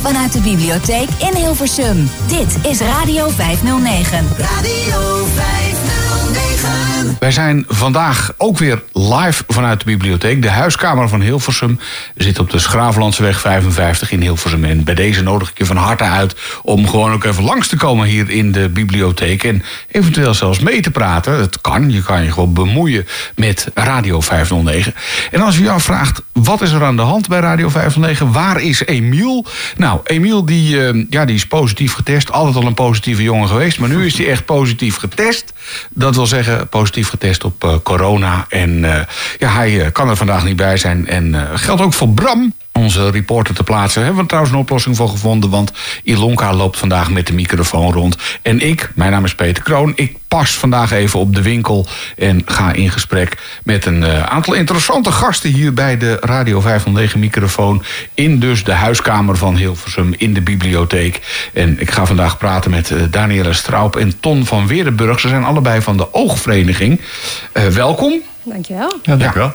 vanuit de bibliotheek in Hilversum. Dit is Radio 509. Radio 509. Wij zijn vandaag ook weer live vanuit de bibliotheek. De huiskamer van Hilversum zit op de Schravenlandseweg 55 in Hilversum. En bij deze nodig ik je van harte uit om gewoon ook even langs te komen hier in de bibliotheek. En eventueel zelfs mee te praten. Het kan, je kan je gewoon bemoeien met Radio 509. En als u jou vraagt, wat is er aan de hand bij Radio 509? Waar is Emiel? Nou, Emiel die, eh, ja, die is positief getest. Altijd al een positieve jongen geweest. Maar nu is hij echt positief getest. Dat wil zeggen, positief getest op eh, corona. En eh, ja, hij eh, kan er vandaag niet bij zijn. En geldt ook voor Bram. Onze reporter te plaatsen. Hebben we trouwens een oplossing voor gevonden. Want Ilonka loopt vandaag met de microfoon rond. En ik, mijn naam is Peter Kroon. Ik pas vandaag even op de winkel. En ga in gesprek met een eh, aantal interessante gasten hier bij de Radio 509 microfoon. In dus de huiskamer van Hilversum in de bibliotheek. En ik ga vandaag praten met eh, Daniela Straup en Ton van Weerdenburg. Ze zijn allebei van de Oogvereniging. Eh, welkom. Dankjewel. Ja, dank wel.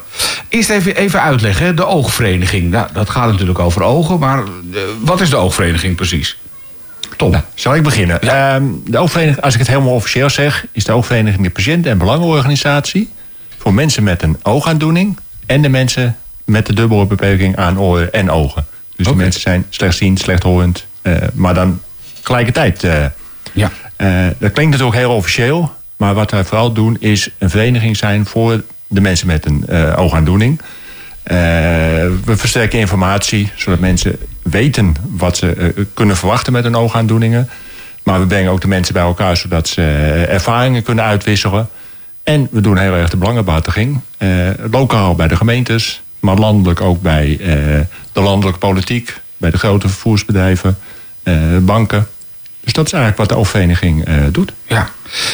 Eerst even, even uitleggen, hè, de oogvereniging. Nou, dat gaat natuurlijk over ogen, maar eh, wat is de oogvereniging precies? Tom. Zal ik beginnen? Ehm, de oogvereniging, als ik het helemaal officieel zeg, is de oogvereniging de patiënten- en belangenorganisatie voor mensen met een oogaandoening en de mensen met de dubbele beperking aan oren en ogen. Dus die mensen zijn slechtziend, slechthorend, eh maar dan tegelijkertijd. eh, Ja. eh, dat klinkt natuurlijk heel officieel, maar wat wij vooral doen is een vereniging zijn voor de mensen met een eh, oogaandoening. Eh, we versterken informatie, zodat mensen weten wat ze eh, kunnen verwachten met hun oogaandoeningen. Maar we brengen ook de mensen bij elkaar, zodat ze ervaringen kunnen uitwisselen. En we doen heel erg de belangenbehartiging. eh, lokaal bij de gemeentes, maar landelijk ook bij de landelijke politiek, bij de grote vervoersbedrijven, banken. Dus dat is eigenlijk wat de oogvereniging eh, doet. Ja.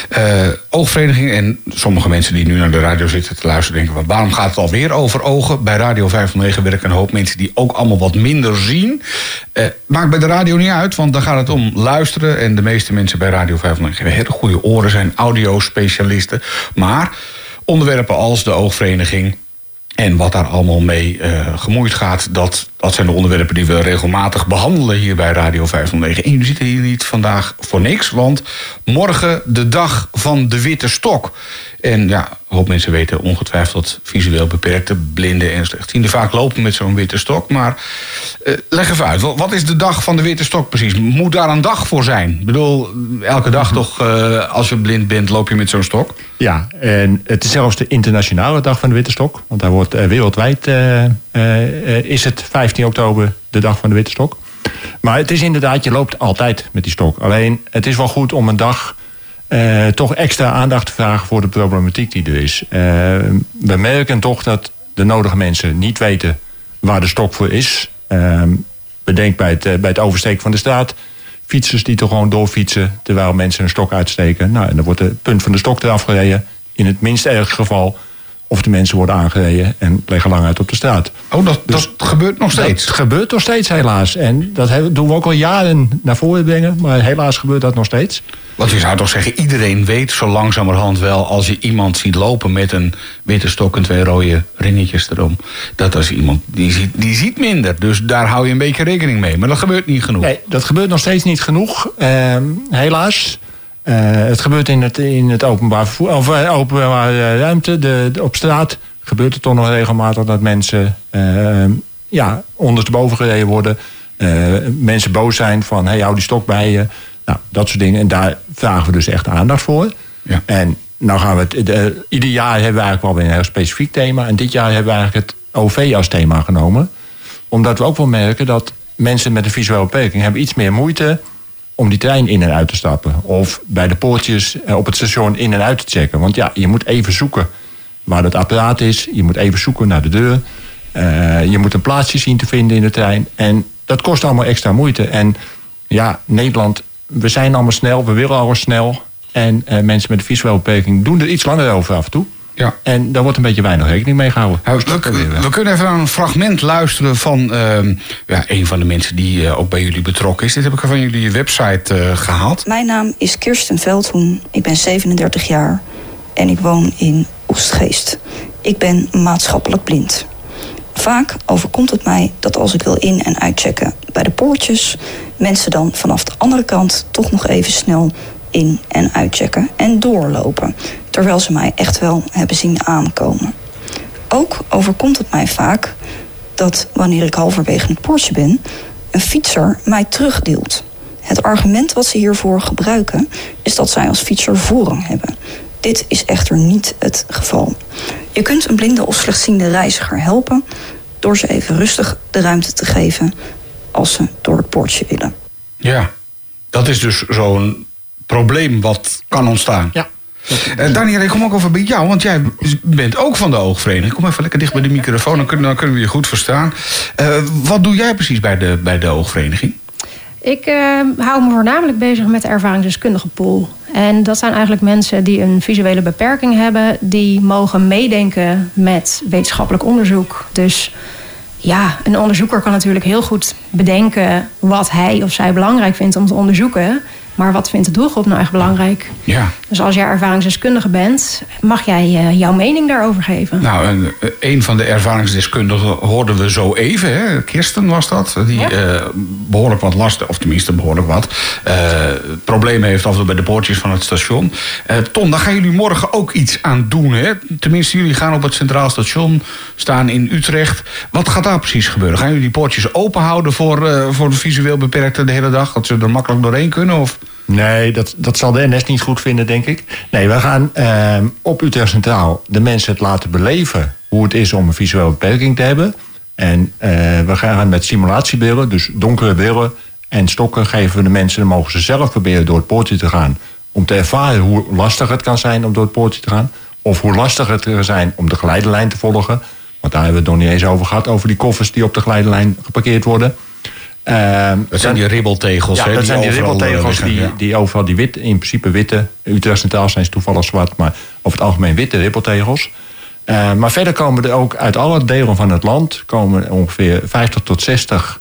Eh, oogvereniging en sommige mensen die nu naar de radio zitten te luisteren... denken, van, waarom gaat het alweer over ogen? Bij Radio 509 werken een hoop mensen die ook allemaal wat minder zien. Eh, maakt bij de radio niet uit, want dan gaat het om luisteren. En de meeste mensen bij Radio 509 hebben hele goede oren... zijn audiospecialisten. Maar onderwerpen als de oogvereniging... En wat daar allemaal mee eh, gemoeid gaat, dat, dat zijn de onderwerpen die we regelmatig behandelen hier bij Radio 509. En jullie zitten hier niet vandaag voor niks, want morgen de dag van de witte stok. En ja, een hoop mensen weten ongetwijfeld visueel beperkte, blinden en slechtzienden vaak lopen met zo'n witte stok. Maar eh, leg even uit, wat is de dag van de witte stok precies? Moet daar een dag voor zijn? Ik bedoel, elke dag toch, eh, als je blind bent, loop je met zo'n stok? Ja, en het is zelfs de internationale dag van de Witte Stok. Want daar wordt eh, wereldwijd is het 15 oktober de dag van de Witte Stok. Maar het is inderdaad, je loopt altijd met die stok. Alleen het is wel goed om een dag eh, toch extra aandacht vragen voor de problematiek die er is. Eh, we merken toch dat de nodige mensen niet weten waar de stok voor is. Eh, bedenk bij het, bij het oversteken van de straat. Fietsers die toch gewoon doorfietsen terwijl mensen een stok uitsteken. Nou, en dan wordt het punt van de stok eraf gereden. In het minst erg geval. Of de mensen worden aangereden en liggen lang uit op de straat. Oh, dat, dat gebeurt nog steeds? Dat gebeurt nog steeds helaas. En dat doen we ook al jaren naar voren brengen. Maar helaas gebeurt dat nog steeds. Want je zou toch zeggen, iedereen weet zo langzamerhand wel... als je iemand ziet lopen met een witte stok en twee rode ringetjes erom... dat als iemand, die ziet, die ziet minder. Dus daar hou je een beetje rekening mee. Maar dat gebeurt niet genoeg. Nee, dat gebeurt nog steeds niet genoeg. Ehm, helaas. Eh, het gebeurt in het, in het openbaar vervoer, of eh, openbare ruimte, de, de- op straat. Gebeurt het toch nog regelmatig dat mensen ehm, ja, ondersteboven gereden worden. Eh, mensen boos zijn van, hey, hou die stok bij je. Nou, dat soort dingen. En daar vragen we dus echt aandacht voor. Ja. En nou gaan we het, de- ieder jaar hebben we eigenlijk wel weer een heel specifiek thema. En dit jaar hebben we eigenlijk het OV als thema genomen. Omdat we ook wel merken dat mensen met een visuele beperking hebben iets meer moeite om die trein in en uit te stappen. Of bij de poortjes eh, op het station in en uit te checken. Want ja, je moet even zoeken waar dat apparaat is. Je moet even zoeken naar de deur. Eh, je moet een plaatsje zien te vinden in de trein. En dat kost allemaal extra moeite. En ja, Nederland, we zijn allemaal snel. We willen alles snel. En eh, mensen met een visuele beperking doen er iets langer over af en toe. Ja. En daar wordt een beetje weinig rekening mee gehouden. We, we kunnen even naar een fragment luisteren van ehm, ja, een van de mensen die eh, ook bij jullie betrokken is. Dit heb ik van jullie website eh, gehaald. Mijn naam is Kirsten Veldhoen. Ik ben 37 jaar en ik woon in Oestgeest. Ik ben maatschappelijk blind. Vaak overkomt het mij dat als ik wil in- en uitchecken bij de poortjes mensen dan vanaf de andere kant toch nog even snel in- en uitchecken en doorlopen. Terwijl ze mij echt wel hebben zien aankomen. Ook overkomt het mij vaak dat wanneer ik halverwege het poortje ben, een fietser mij terugdeelt. Het argument wat ze hiervoor gebruiken is dat zij als fietser voorrang hebben. Dit is echter niet het geval. Je kunt een blinde of slechtziende reiziger helpen door ze even rustig de ruimte te geven als ze door het poortje willen. Ja, dat is dus zo'n probleem wat kan ontstaan. Ja. Uh, Daniel, ik kom ook over bij jou, want jij bent ook van de oogvereniging. Kom even lekker dicht bij de microfoon, dan kunnen, dan kunnen we je goed verstaan. Uh, wat doe jij precies bij de, bij de oogvereniging? Ik uh, hou me voornamelijk bezig met de ervaringsdeskundige pool. En dat zijn eigenlijk mensen die een visuele beperking hebben, die mogen meedenken met wetenschappelijk onderzoek. Dus ja, een onderzoeker kan natuurlijk heel goed bedenken wat hij of zij belangrijk vindt om te onderzoeken. Maar wat vindt de doelgroep nou echt belangrijk? Ja. Dus als jij ervaringsdeskundige bent, mag jij uh, jouw mening daarover geven. Nou, een, een van de ervaringsdeskundigen hoorden we zo even. Hè? Kirsten was dat. Die ja. uh, behoorlijk wat last, of tenminste behoorlijk wat, uh, problemen heeft af bij de poortjes van het station. Ton, daar gaan jullie morgen ook iets aan doen. Hè? Tenminste, jullie gaan op het Centraal Station staan in Utrecht. Wat gaat daar precies gebeuren? Gaan jullie die poortjes open houden voor, voor de visueel beperkten de hele dag? Dat ze er makkelijk doorheen kunnen? Of? Nee, dat, dat zal de NS niet goed vinden, denk ik. Nee, we gaan uh, op Utrecht Centraal de mensen het laten beleven... hoe het is om een visuele beperking te hebben. En uh, we gaan met simulatiebeelden, dus donkere beelden en stokken... geven we de mensen, dan mogen ze zelf proberen door het poortje te gaan... om te ervaren hoe lastig het kan zijn om door het poortje te gaan... of hoe lastig het kan zijn om de geleidelijn te volgen. Want daar hebben we het nog niet eens over gehad... over die koffers die op de geleidelijn geparkeerd worden... Uh, dat zijn die ribbeltegels. Ja, dat die zijn die overal, ribbeltegels die, ja. die overal die wit, in principe witte. Utrecht Centraal zijn ze toevallig zwart, maar over het algemeen witte ribbeltegels. Uh, maar verder komen er ook uit alle delen van het land komen ongeveer 50 tot 60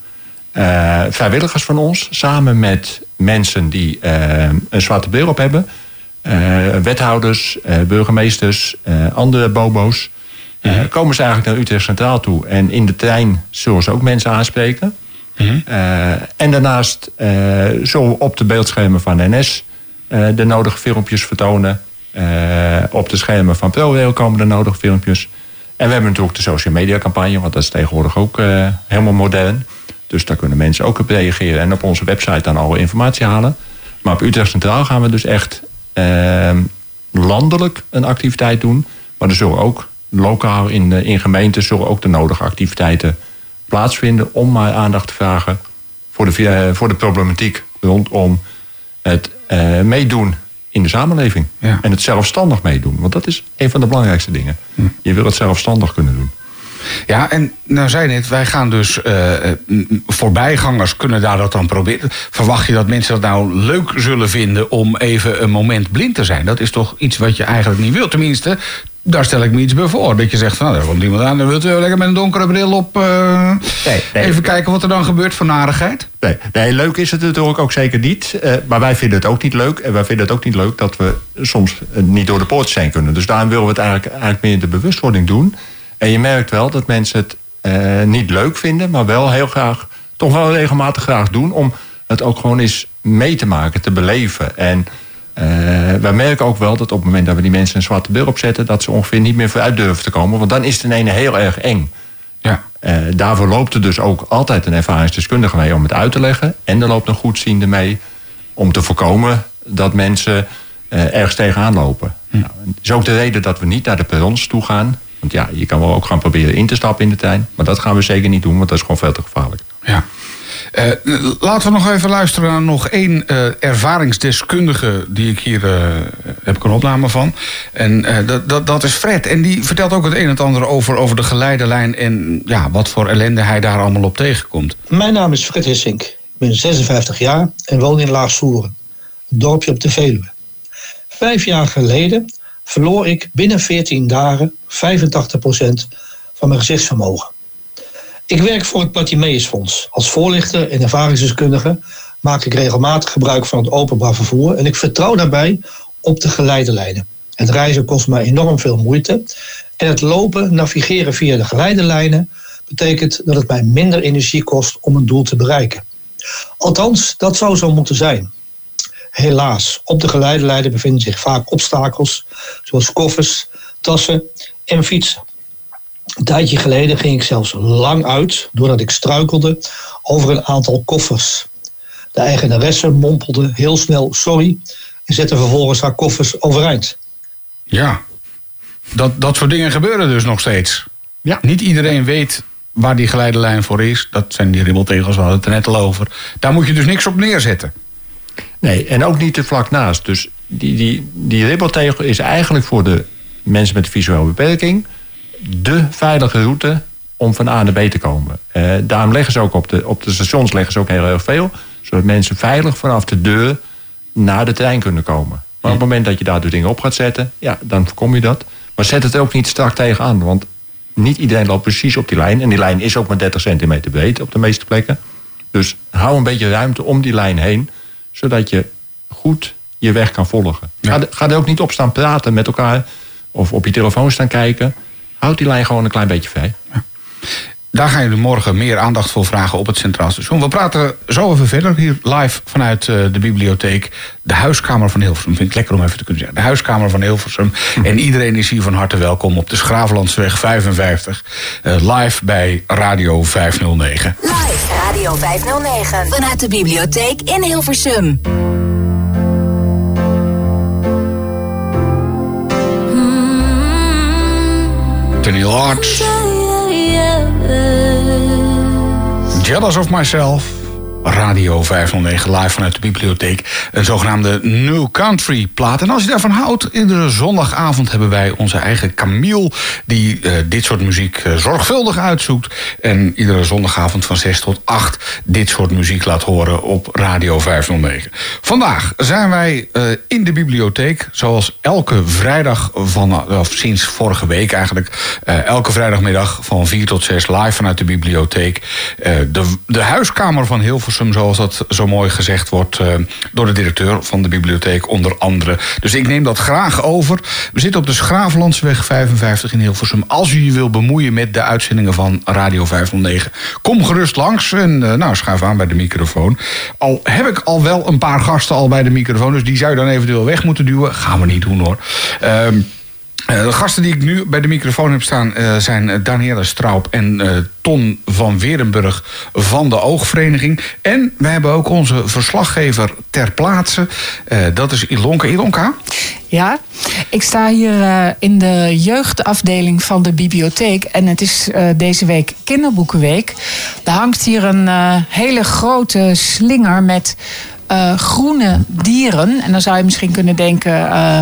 uh, vrijwilligers van ons, samen met mensen die uh, een zwarte bril op hebben, wethouders, burgemeesters, andere bobo's. Komen ze eigenlijk naar Utrecht Centraal toe en in de trein zullen ze ook mensen aanspreken. Mhm. Uh, en daarnaast zullen we op de beeldschermen van NS uh, de nodige filmpjes vertonen. op de schermen van ProRail komen de nodige filmpjes. En we hebben natuurlijk de social media campagne, want dat is tegenwoordig ook helemaal modern. Dus daar kunnen mensen ook op reageren en op onze website dan alle informatie halen. Maar op Utrecht Centraal gaan we dus echt landelijk een activiteit doen. Maar er zullen ook lokaal in, in gemeenten zullen ook de nodige activiteiten plaatsvinden om maar aandacht te vragen voor de, voor de problematiek rondom het uh, meedoen in de samenleving. Ja. En het zelfstandig meedoen. Want dat is een van de belangrijkste dingen. Hm. Je wil het zelfstandig kunnen doen. Ja, en nou zei net, wij gaan dus uh, voorbijgangers kunnen daar dat dan proberen. Verwacht je dat mensen dat nou leuk zullen vinden om even een moment blind te zijn? Dat is toch iets wat je eigenlijk niet wilt. Tenminste, daar stel ik me iets bij voor. Dat je zegt van, nou, daar komt iemand aan, dan wilt u lekker met een donkere bril op. Uh, nee, nee, even kijken wat er dan gebeurt voor narigheid. Nee, nee, leuk is het natuurlijk ook zeker niet. Uh, maar wij vinden het ook niet leuk. En wij vinden het ook niet leuk dat we soms niet door de poort zijn kunnen. Dus daarom willen we het eigenlijk, eigenlijk meer de bewustwording doen. En je merkt wel dat mensen het uh, niet leuk vinden, maar wel heel graag, toch wel regelmatig graag doen. Om het ook gewoon eens mee te maken, te beleven. En uh, wij merken ook wel dat op het moment dat we die mensen een zwarte bril opzetten, dat ze ongeveer niet meer vooruit durven te komen. Want dan is het in ene heel erg eng. Ja. Uh, daarvoor loopt er dus ook altijd een ervaringsdeskundige mee om het uit te leggen. En er loopt een goedziende mee om te voorkomen dat mensen ergens tegenaan lopen. Hm. Nou, dat is ook de reden dat we niet naar de perrons toe gaan. Want ja, je kan wel ook gaan proberen in te stappen in de trein. Maar dat gaan we zeker niet doen, want dat is gewoon veel te gevaarlijk. Ja. Uh, laten we nog even luisteren naar nog één uh, ervaringsdeskundige die ik hier uh, heb ik een opname van. En dat, dat, dat is Fred. En die vertelt ook het een en het ander over, over de geleidelijn en ja, wat voor ellende hij daar allemaal op tegenkomt. Mijn naam is Fred Hissink. Ik ben 56 jaar en woon in Laagsoeren, een dorpje op de Veluwe. Vijf jaar geleden verloor ik binnen 14 dagen 85% van mijn gezichtsvermogen. Ik werk voor het Bartimeusfonds. Als voorlichter en ervaringsdeskundige maak ik regelmatig gebruik van het openbaar vervoer en ik vertrouw daarbij op de geleidelijnen. Het reizen kost mij enorm veel moeite en het lopen, navigeren via de geleidelijnen betekent dat het mij minder energie kost om een doel te bereiken. Althans, dat zou zo moeten zijn. Helaas, op de geleidelijnen bevinden zich vaak obstakels, zoals koffers, tassen en fietsen. Een tijdje geleden ging ik zelfs lang uit, doordat ik struikelde over een aantal koffers. De eigenaresse mompelde heel snel sorry en zette vervolgens haar koffers overeind. Ja, dat, dat soort dingen gebeuren dus nog steeds. Ja. Niet iedereen weet waar die geleidelijn voor is. Dat zijn die ribbeltegels, we hadden het er net al over. Daar moet je dus niks op neerzetten. Nee, en ook niet te vlak naast. Dus die, die, die ribbeltegel is eigenlijk voor de mensen met visuele beperking de veilige route om van A naar B te komen. Eh, daarom leggen ze ook op de, op de stations leggen ze ook heel erg veel, zodat mensen veilig vanaf de deur naar de trein kunnen komen. Maar op het moment dat je daar dus dingen op gaat zetten, ja, dan voorkom je dat. Maar zet het ook niet strak tegenaan, want niet iedereen loopt precies op die lijn. En die lijn is ook maar 30 centimeter breed op de meeste plekken. Dus hou een beetje ruimte om die lijn heen, zodat je goed je weg kan volgen. Ja. Ga, er- ga er ook niet op staan praten met elkaar of op je telefoon staan kijken. Houd die lijn gewoon een klein beetje vrij. Daar gaan jullie morgen meer aandacht voor vragen op het Centraal Station. We praten zo even verder hier live vanuit eh, de bibliotheek. De huiskamer van Hilversum. Vind ik lekker om even te kunnen zeggen. De huiskamer van Hilversum. En iedereen is hier van harte welkom op de Schravenlandsweg 55. eh, live bij Radio 509. Live Radio 509. Vanuit de bibliotheek in Hilversum. Tony Arts. Jealous of Myself. Radio 509 live vanuit de bibliotheek. Een zogenaamde New Country plaat. En als je daarvan houdt, iedere zondagavond hebben wij onze eigen Camille... die eh, dit soort muziek eh, zorgvuldig uitzoekt. En iedere zondagavond van 6 tot 8 dit soort muziek laat horen op Radio 509. Vandaag zijn wij eh, in de bibliotheek, zoals elke vrijdag van, of sinds vorige week eigenlijk, elke vrijdagmiddag van 4 tot 6 live vanuit de bibliotheek. De, de huiskamer van Hilversum, zoals dat zo mooi gezegd wordt eh, door de directeur van de bibliotheek onder andere. Dus ik neem dat graag over. We zitten op de Schravenlandsweg 55 in Hilversum. Als u je wil bemoeien met de uitzendingen van Radio 509, kom gerust langs en eh, nou, schuif aan bij de microfoon. Al heb ik al wel een paar gasten al bij de microfoon, dus die zou je dan eventueel weg moeten duwen. Gaan we niet doen hoor. Ehm, eh, de gasten die ik nu bij de microfoon heb staan eh, zijn eh, Danielle Straub en eh, Ton van Werenburg van de Oogvereniging. En we hebben ook onze verslaggever ter plaatse. Eh, dat is Ilonka. Ilonka? Ja, ik sta hier eh, in de jeugdafdeling van de bibliotheek. En het is eh, deze week kinderboekenweek. Er hangt hier een eh, hele grote slinger met eh, groene dieren. En dan zou je misschien kunnen denken: eh,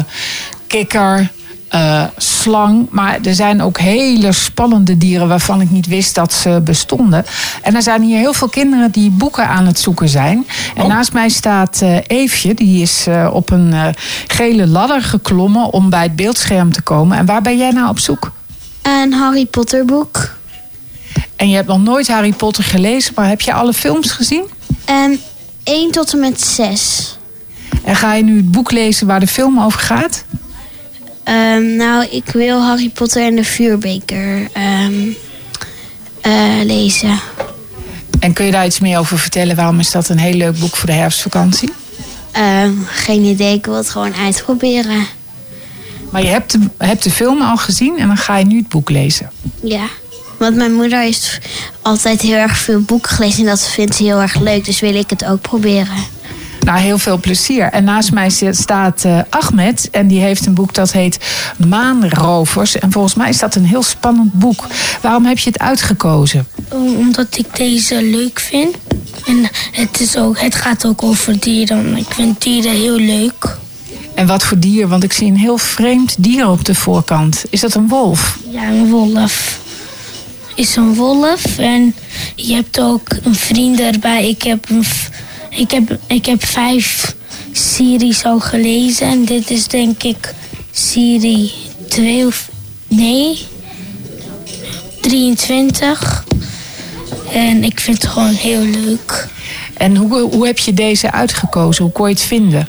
kikker. Eh, slang, maar er zijn ook hele spannende dieren waarvan ik niet wist dat ze bestonden. En er zijn hier heel veel kinderen die boeken aan het zoeken zijn. En naast mij staat eh, Eefje, die is eh, op een eh, gele ladder geklommen om bij het beeldscherm te komen. En waar ben jij nou op zoek? Een Harry Potter boek. En je hebt nog nooit Harry Potter gelezen, maar heb je alle films gezien? En 1 tot en met 6. En ga je nu het boek lezen waar de film over gaat? Ehm, nou, ik wil Harry Potter en de vuurbeker ehm, eh, lezen. En kun je daar iets meer over vertellen? Waarom is dat een heel leuk boek voor de herfstvakantie? Ehm, geen idee, ik wil het gewoon uitproberen. Maar je hebt de, hebt de film al gezien en dan ga je nu het boek lezen. Ja. Want mijn moeder heeft altijd heel erg veel boeken gelezen en dat vindt ze heel erg leuk. Dus wil ik het ook proberen. Nou, heel veel plezier. En naast mij staat eh, Ahmed. En die heeft een boek dat heet Maanrovers. En volgens mij is dat een heel spannend boek. Waarom heb je het uitgekozen? Omdat ik deze leuk vind. En het, is ook, het gaat ook over dieren. Ik vind dieren heel leuk. En wat voor dier? Want ik zie een heel vreemd dier op de voorkant. Is dat een wolf? Ja, een wolf. Is een wolf. En je hebt ook een vriend erbij. Ik heb, een, ik heb, ik heb vijf series al gelezen. En dit is denk ik serie 2 of... Nee. 23. En ik vind het gewoon heel leuk. En hoe, hoe heb je deze uitgekozen? Hoe kon je het vinden?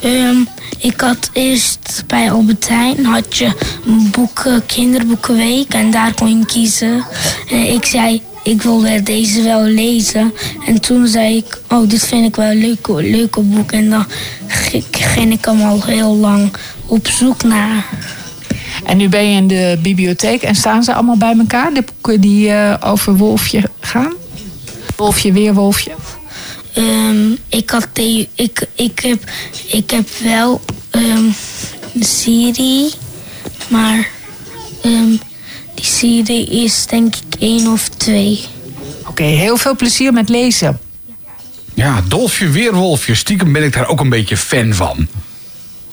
Ehm, ik had eerst bij Albertijn had je een boek, eh, kinderboekenweek en daar kon je kiezen. En ik zei ik wilde deze wel lezen. En toen zei ik, oh, dit vind ik wel een leuke, leuke boek. En dan ging ik hem al heel lang op zoek naar. En nu ben je in de bibliotheek en staan ze allemaal bij elkaar, de boeken die eh, over Wolfje gaan? Wolfje, Weerwolfje. Ehm, ik, had de, ik, ik, heb, ik heb wel ehm, de serie, maar ehm, die serie is denk ik één of twee. Oké, heel veel plezier met lezen. Ja, Dolfje Weerwolfje. Stiekem ben ik daar ook een beetje fan van.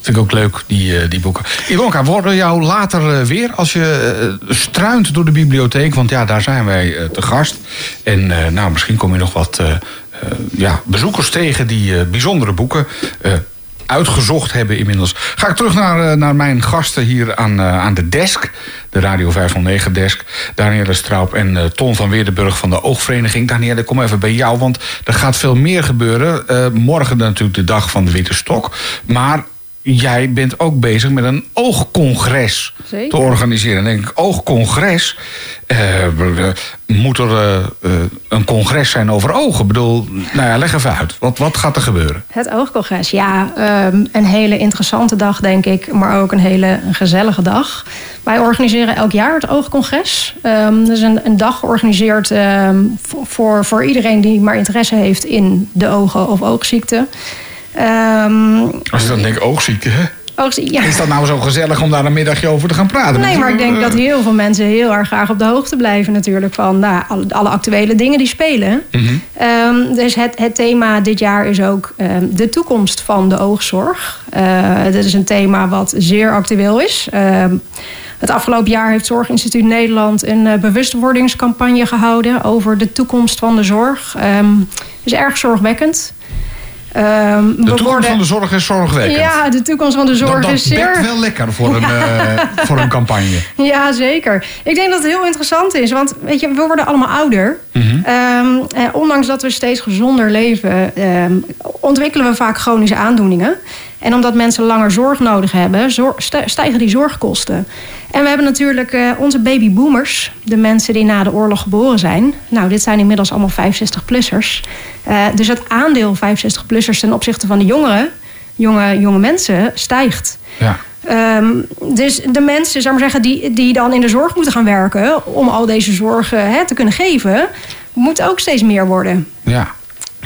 Vind ik ook leuk, die, eh, die boeken. Ilonka, we horen jou later eh, weer als je eh, struint door de bibliotheek. Want ja, daar zijn wij te gast. En eh, nou, misschien kom je nog wat ja, bezoekers tegen die eh, bijzondere boeken eh, uitgezocht hebben inmiddels. Ga ik terug naar, eh, naar mijn gasten hier aan, eh, aan de desk. De Radio 509 desk. Danielle Straub en eh, Ton van Weerdenburg van de Oogvereniging. Danielle, kom even bij jou, want er gaat veel meer gebeuren. Morgen natuurlijk de dag van de Witte Stok. Maar jij bent ook bezig met een oogcongres Zeker. te organiseren. Dan denk ik, oogcongres. eh, moet er eh, eh, een congres zijn over ogen? Ik bedoel, nou ja, leg even uit. Wat, wat gaat er gebeuren? Het oogcongres, ja, ehm, een hele interessante dag denk ik, maar ook een hele gezellige dag. Wij organiseren elk jaar het oogcongres. Ehm dat is een, een dag georganiseerd ehm, voor, voor iedereen die maar interesse heeft in de ogen of oogziekten. Ehm, Als je dan denkt, oogziekte, hè? ja. Is dat nou zo gezellig om daar een middagje over te gaan praten? Nee, maar ik denk dat heel veel mensen heel erg graag op de hoogte blijven natuurlijk van nou, alle, actuele dingen die spelen. Mhm. Ehm, dus het, het thema dit jaar is ook ehm, de toekomst van de oogzorg. Eh dat is een thema wat zeer actueel is. Het afgelopen jaar heeft Zorginstituut Nederland een eh, bewustwordingscampagne gehouden over de toekomst van de zorg. Ehm is erg zorgwekkend. Ehm, De toekomst worden- van de zorg is zorgwekkend. Ja, de toekomst van de zorg dat dat is zeer... bekt wel lekker voor een, eh, voor een campagne. Ja, zeker. Ik denk dat het heel interessant is. Want weet je, we worden allemaal ouder. Eh, ondanks dat we steeds gezonder leven, ehm, ontwikkelen we vaak chronische aandoeningen. En omdat mensen langer zorg nodig hebben, zor- stijgen die zorgkosten. En we hebben natuurlijk eh, onze babyboomers, de mensen die na de oorlog geboren zijn. Nou, dit zijn inmiddels allemaal 65-plussers. Eh, dus het aandeel 65-plussers ten opzichte van de jongeren, jonge, jonge mensen, stijgt. Ja. Ehm, dus de mensen, zou maar zeggen, die, die dan in de zorg moeten gaan werken om al deze zorgen hè, te kunnen geven, moet ook steeds meer worden. Ja.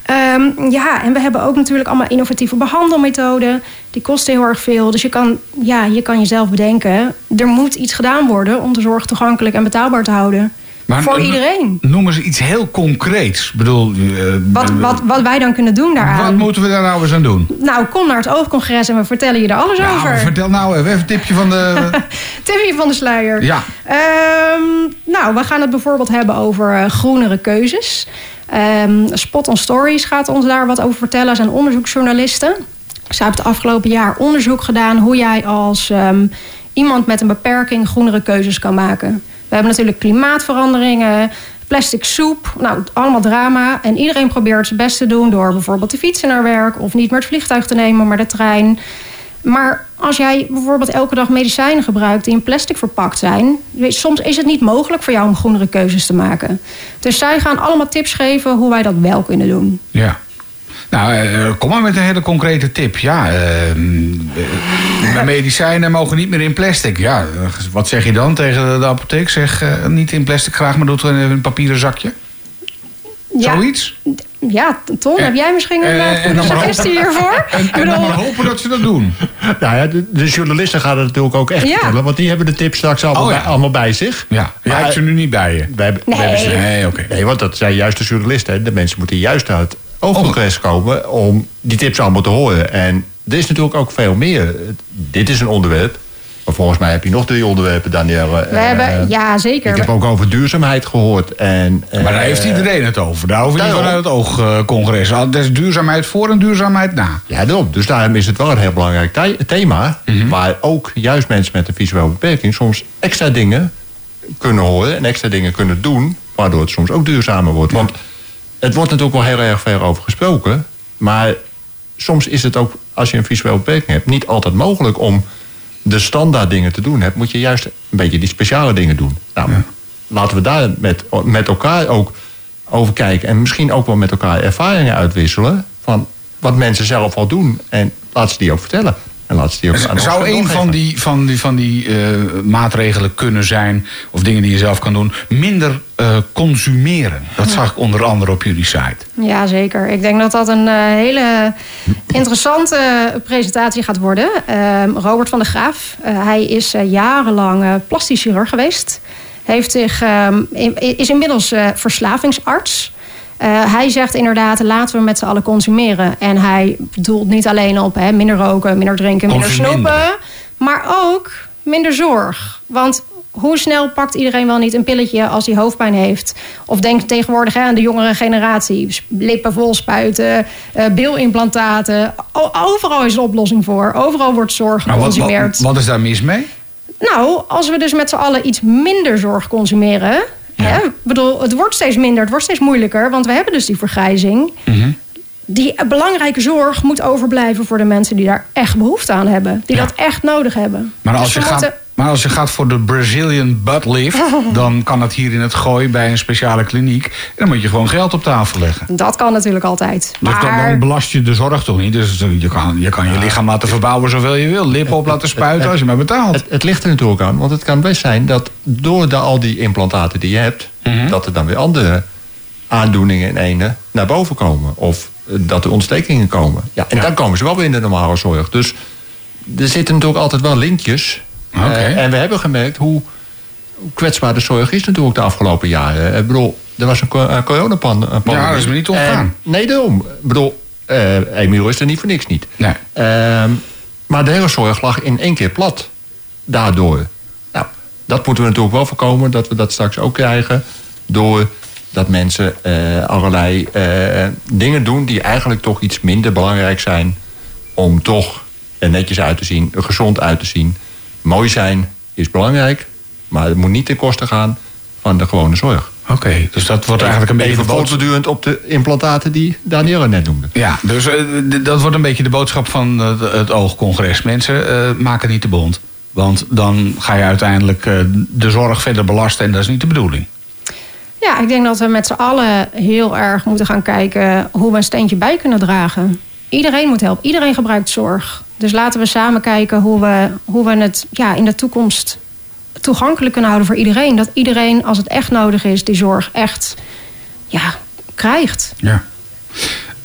Ehm, ja, en we hebben ook natuurlijk allemaal innovatieve behandelmethoden. Die kosten heel erg veel. Dus je kan, ja, je kan jezelf bedenken, er moet iets gedaan worden om de zorg toegankelijk en betaalbaar te houden. voor iedereen. Noemen ze iets heel concreets. Bedoel, eh, Wat, wat, wat wij dan kunnen doen wat daaraan. moeten we daar nou eens aan doen? Nou, kom naar het oogcongres en we vertellen je er alles Nou, over. vertel nou even een tipje van de... Tipje van de sluier. Ja. Ehm, nou, we gaan het bijvoorbeeld hebben over eh, groenere keuzes. Ehm, Spot on Stories gaat ons daar wat over vertellen. Zijn onderzoeksjournalisten. Zij hebben het afgelopen jaar onderzoek gedaan hoe jij als ehm, iemand met een beperking groenere keuzes kan maken. We hebben natuurlijk klimaatveranderingen, plastic soep, nou allemaal drama. En iedereen probeert zijn best te doen door bijvoorbeeld te fietsen naar werk of niet meer het vliegtuig te nemen, maar de trein. Maar als jij bijvoorbeeld elke dag medicijnen gebruikt die in plastic verpakt zijn, weet- soms is het niet mogelijk voor jou om groenere keuzes te maken. Dus zij gaan allemaal tips geven hoe wij dat wel kunnen doen. Ja. Nou, eh, kom maar met een hele concrete tip. Ja, eh, medicijnen mogen niet meer in plastic. Ja, wat zeg je dan tegen de apotheek? Zeg niet in plastic graag, maar doe het in een papieren zakje. Ja, Zoiets? Ja Ton, heb jij misschien een Eh, uh, en goede dan maar suggestie hopen- hiervoor? En, en dan maar hopen dat ze dat doen. Nou ja, de, de journalisten gaan het natuurlijk ook echt Ja. vertellen. Want die hebben de tips straks allemaal, Oh ja. bij, allemaal bij zich. Ja, jij Maar- hebt ze nu niet bij je. Wij, hebben- Nee. wij hebben ze- Nee, oké. nee, want dat zijn juist de journalisten. hè. De mensen moeten juist naar het oogcongres komen om die tips allemaal te horen. En er is natuurlijk ook veel meer. Dit is een onderwerp. Maar volgens mij heb je nog drie onderwerpen, Danielle. We hebben, ja, zeker. Ik heb ook over duurzaamheid gehoord. En, Maar daar eh, heeft iedereen het over. Daar hoef je niet vanuit het oogcongres. Er is duurzaamheid voor en duurzaamheid na. Ja, daarom. Dus daarom is het wel een heel belangrijk the- thema. Mhm. Waar ook juist mensen met een visuele beperking soms extra dingen kunnen horen en extra dingen kunnen doen. Waardoor het soms ook duurzamer wordt. Want het wordt natuurlijk wel heel erg ver over gesproken. Maar soms is het ook, als je een visuele beperking hebt, niet altijd mogelijk om de standaard dingen te doen. Hebt, moet je juist een beetje die speciale dingen doen. Nou, laten we daar met, met elkaar ook over kijken. En misschien ook wel met elkaar ervaringen uitwisselen. Van wat mensen zelf al doen. En laat ze die ook vertellen. En laat ze die ook aan ons Zou een doorgeven. van die, van die, van die eh, maatregelen kunnen zijn, of dingen die je zelf kan doen, minder eh, consumeren? Dat zag ik onder andere op jullie site. Ja, zeker. Ik denk dat dat een eh, hele interessante presentatie gaat worden. Ehm, Robert van der Graaf, eh, hij is eh, jarenlang plastisch chirurg geweest. Heeft zich, ehm, in- is inmiddels eh, verslavingsarts. Eh, hij zegt inderdaad, laten we met z'n allen consumeren. En hij bedoelt niet alleen op hè, minder roken, minder drinken, minder snoepen. Maar ook minder zorg. Want hoe snel pakt iedereen wel niet een pilletje als hij hoofdpijn heeft? Of denk tegenwoordig hè, aan de jongere generatie. Lippen vol spuiten, eh, bilimplantaten. O- overal is een oplossing voor. Overal wordt zorg Maar wat, wat, geconsumeerd. wat is daar mis mee? Nou, als we dus met z'n allen iets minder zorg consumeren. Hè, ik bedoel, het wordt steeds minder, het wordt steeds moeilijker. Want we hebben dus die vergrijzing. Mhm. Die belangrijke zorg moet overblijven voor de mensen die daar echt behoefte aan hebben. Die Ja. dat echt nodig hebben. Maar als, Dus je we gaat, moeten- maar als je gaat voor de Brazilian butt lift, dan kan het hier in het gooi bij een speciale kliniek. En dan moet je gewoon geld op tafel leggen. Dat kan natuurlijk altijd. Dus dan, Maar dan belast je de zorg toch niet? Dus je kan je, kan je lichaam laten verbouwen zoveel je wil. Lippen op laten spuiten als je maar betaalt. Het, het ligt er natuurlijk aan, want het kan best zijn dat door de, al die implantaten die je hebt, Mhm. dat er dan weer andere aandoeningen in ene naar boven komen. Of eh, dat er ontstekingen komen. Ja, en dan komen ze wel weer in de normale zorg. Dus er zitten natuurlijk altijd wel linkjes. Eh, en we hebben gemerkt hoe, kwetsbaar de zorg is natuurlijk de afgelopen jaren. Ik bedoel, er was een, co- een coronapandemie. Ja, dat is me niet ontgaan. En- Nee, daarom. Ik bedoel, eh Emiel is er niet voor niks niet. Nee. Ehm, maar de hele zorg lag in één keer plat. Daardoor. Nou, dat moeten we natuurlijk wel voorkomen. Dat we dat straks ook krijgen. Door dat mensen eh, allerlei eh, dingen doen die eigenlijk toch iets minder belangrijk zijn. Om toch er netjes uit te zien, gezond uit te zien. Mooi zijn is belangrijk. Maar het moet niet ten koste gaan van de gewone zorg. Oké, dus dat wordt eigenlijk een beetje Even voortbedurend op de implantaten die Danielle net noemde. Ja, dus eh, dat wordt een beetje de boodschap van het, het oogcongres. Mensen, eh maken niet te bond. Want dan ga je uiteindelijk eh, de zorg verder belasten en dat is niet de bedoeling. ja, ik denk dat we met z'n allen heel erg moeten gaan kijken hoe we een steentje bij kunnen dragen. Iedereen moet helpen. Iedereen gebruikt zorg. Dus laten we samen kijken hoe we, hoe we het ja, in de toekomst toegankelijk kunnen houden voor iedereen. Dat iedereen, als het echt nodig is, die zorg echt ja, krijgt. Ja.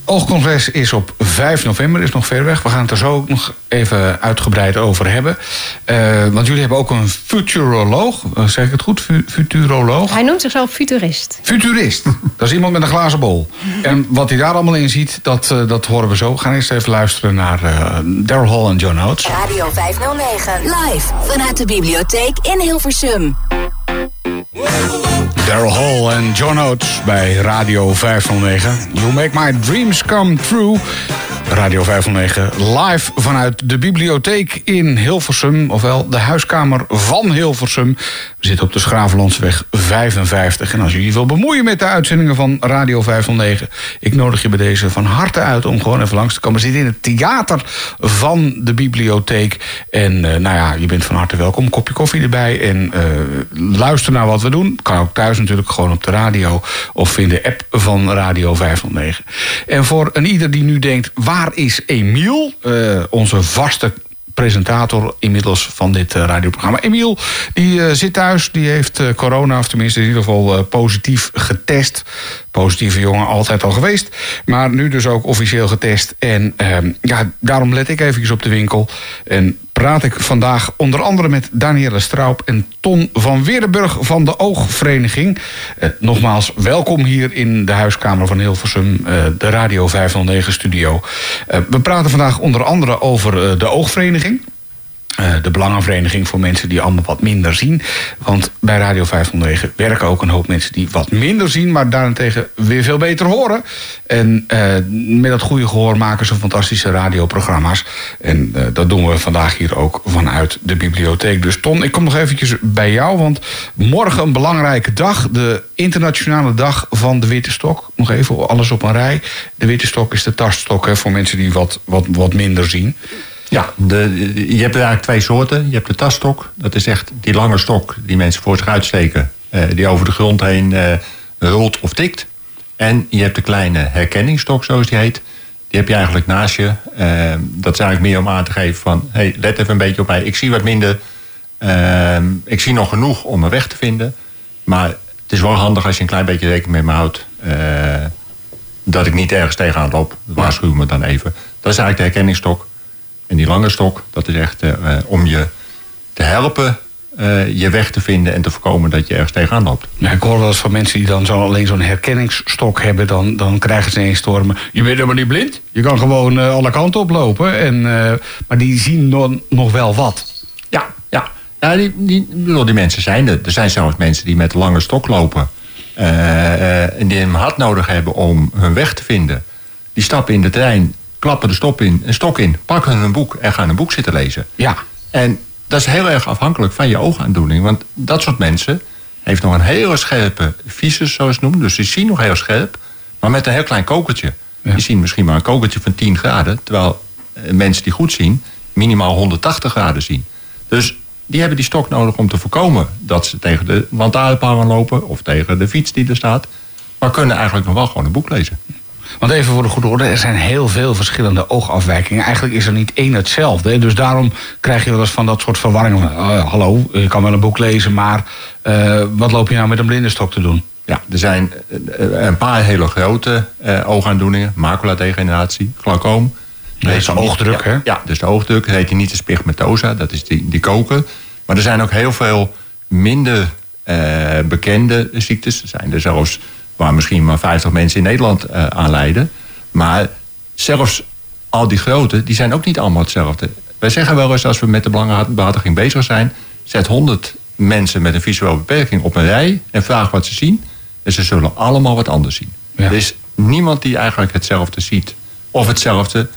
Oogcongres is op 5 november, is nog ver weg. We gaan het er zo ook nog even uitgebreid over hebben. Eh, want jullie hebben ook een futuroloog, eh, zeg ik het goed? Fu- futuroloog? Hij noemt zichzelf futurist. Futurist. Dat is iemand met een glazen bol. En wat hij daar allemaal in ziet, dat, eh, dat horen we zo. We gaan eerst even luisteren naar eh Daryl Hall en John Oates. Radio 509. Live vanuit de bibliotheek in Hilversum. Daryl Hall en John Oates bij Radio 509. You make my dreams come true. Radio 509 live vanuit de bibliotheek in Hilversum. Ofwel de huiskamer van Hilversum. We zitten op de Schravenlandsweg 55. En als je wil bemoeien met de uitzendingen van Radio 509... ik nodig je bij deze van harte uit om gewoon even langs te komen. We zitten in het theater van de bibliotheek. En eh, nou ja, je bent van harte welkom. Kopje koffie erbij en eh, luister naar wat we doen. Kan ook thuis natuurlijk gewoon op de radio... of in de app van Radio 509. En voor een ieder die nu denkt... waar is Emiel? Eh, onze vaste presentator inmiddels van dit eh, radioprogramma. Emiel, die eh, zit thuis, die heeft eh, corona, of tenminste in ieder geval positief getest. Positieve jongen, altijd al geweest. Maar nu dus ook officieel getest. En ehm, ja, daarom let ik eventjes op de winkel. En praat ik vandaag onder andere met Danielle Straub en Ton van Weerdenburg van de Oogvereniging. Eh, nogmaals, welkom hier in de huiskamer van Hilversum, eh, de Radio 509 studio. Eh, we praten vandaag onder andere over eh, de Oogvereniging. Eh, de Belangenvereniging voor mensen die allemaal wat minder zien. Want bij Radio 509 werken ook een hoop mensen die wat minder zien, maar daarentegen weer veel beter horen. En eh, met dat goede gehoor maken ze fantastische radioprogramma's. En eh, dat doen we vandaag hier ook vanuit de bibliotheek. Dus Ton, ik kom nog eventjes bij jou, want morgen een belangrijke dag. De internationale dag van de witte stok. Nog even alles op een rij. De witte stok is de taststok hè, voor mensen die wat, wat, wat minder zien. Ja, de, je hebt eigenlijk twee soorten. Je hebt de tasstok. Dat is echt die lange stok die mensen voor zich uitsteken. eh, die over de grond heen eh, rolt of tikt. En je hebt de kleine herkenningsstok, zoals die heet. Die heb je eigenlijk naast je. Eh, dat is eigenlijk meer om aan te geven van... hey, let even een beetje op mij. Ik zie wat minder. Eh, ik zie nog genoeg om mijn weg te vinden. Maar het is wel handig als je een klein beetje rekening met me houdt... eh, dat ik niet ergens tegenaan loop. Waarschuw me dan even. Dat is eigenlijk de herkenningsstok. En die lange stok, dat is echt eh, eh, om je te helpen... eh, je weg te vinden en te voorkomen dat je ergens tegenaan loopt. Ja, ik hoor wel eens van mensen die dan zo alleen zo'n herkenningsstok hebben, dan, dan krijgen ze ineens stormen. Je bent helemaal niet blind. Je kan gewoon alle kanten oplopen. En, maar die zien dan nog wel wat. Ja, ja. ja die, die, bedoel, die mensen zijn er. Er zijn zelfs mensen die met lange stok lopen. en die hem hard nodig hebben om hun weg te vinden. Die stappen in de trein, klappen de stop in, een stok in, pakken een boek en gaan een boek zitten lezen. Ja. En dat is heel erg afhankelijk van je oogaandoening. Want dat soort mensen heeft nog een hele scherpe visus, zoals het noemt. Dus die zien nog heel scherp, maar met een heel klein kokertje. Die zien misschien maar een kokertje van 10 graden. Terwijl eh, mensen die goed zien, minimaal 180 graden zien. Dus die hebben die stok nodig om te voorkomen dat ze tegen de lantaarnpaal gaan lopen of tegen de fiets die er staat. Maar kunnen eigenlijk nog wel gewoon een boek lezen. Want even voor de goede orde, er zijn heel veel verschillende oogafwijkingen. Eigenlijk is er niet één hetzelfde. hè. Dus daarom krijg je wel eens van dat soort verwarringen. Eh, hallo, je kan wel een boek lezen, maar eh, wat loop je nou met een blindenstok te doen? Ja, er zijn eh, een paar hele grote eh, oogaandoeningen. Maculadegeneratie, glaucoom. Dat is de oogdruk, hè? Ja, dus de oogdruk. Retinitis pigmentosa, dat is die, die koker. Maar er zijn ook heel veel minder bekende ziektes. Er zijn er zelfs waar misschien maar 50 mensen in Nederland eh, aan lijden. Maar zelfs al die grote, die zijn ook niet allemaal hetzelfde. Wij zeggen wel eens als we met de belangenbehartiging bezig zijn... zet 100 mensen met een visuele beperking op een rij... en vraag wat ze zien. En ze zullen allemaal wat anders zien. Er is niemand die eigenlijk hetzelfde ziet. Of hetzelfde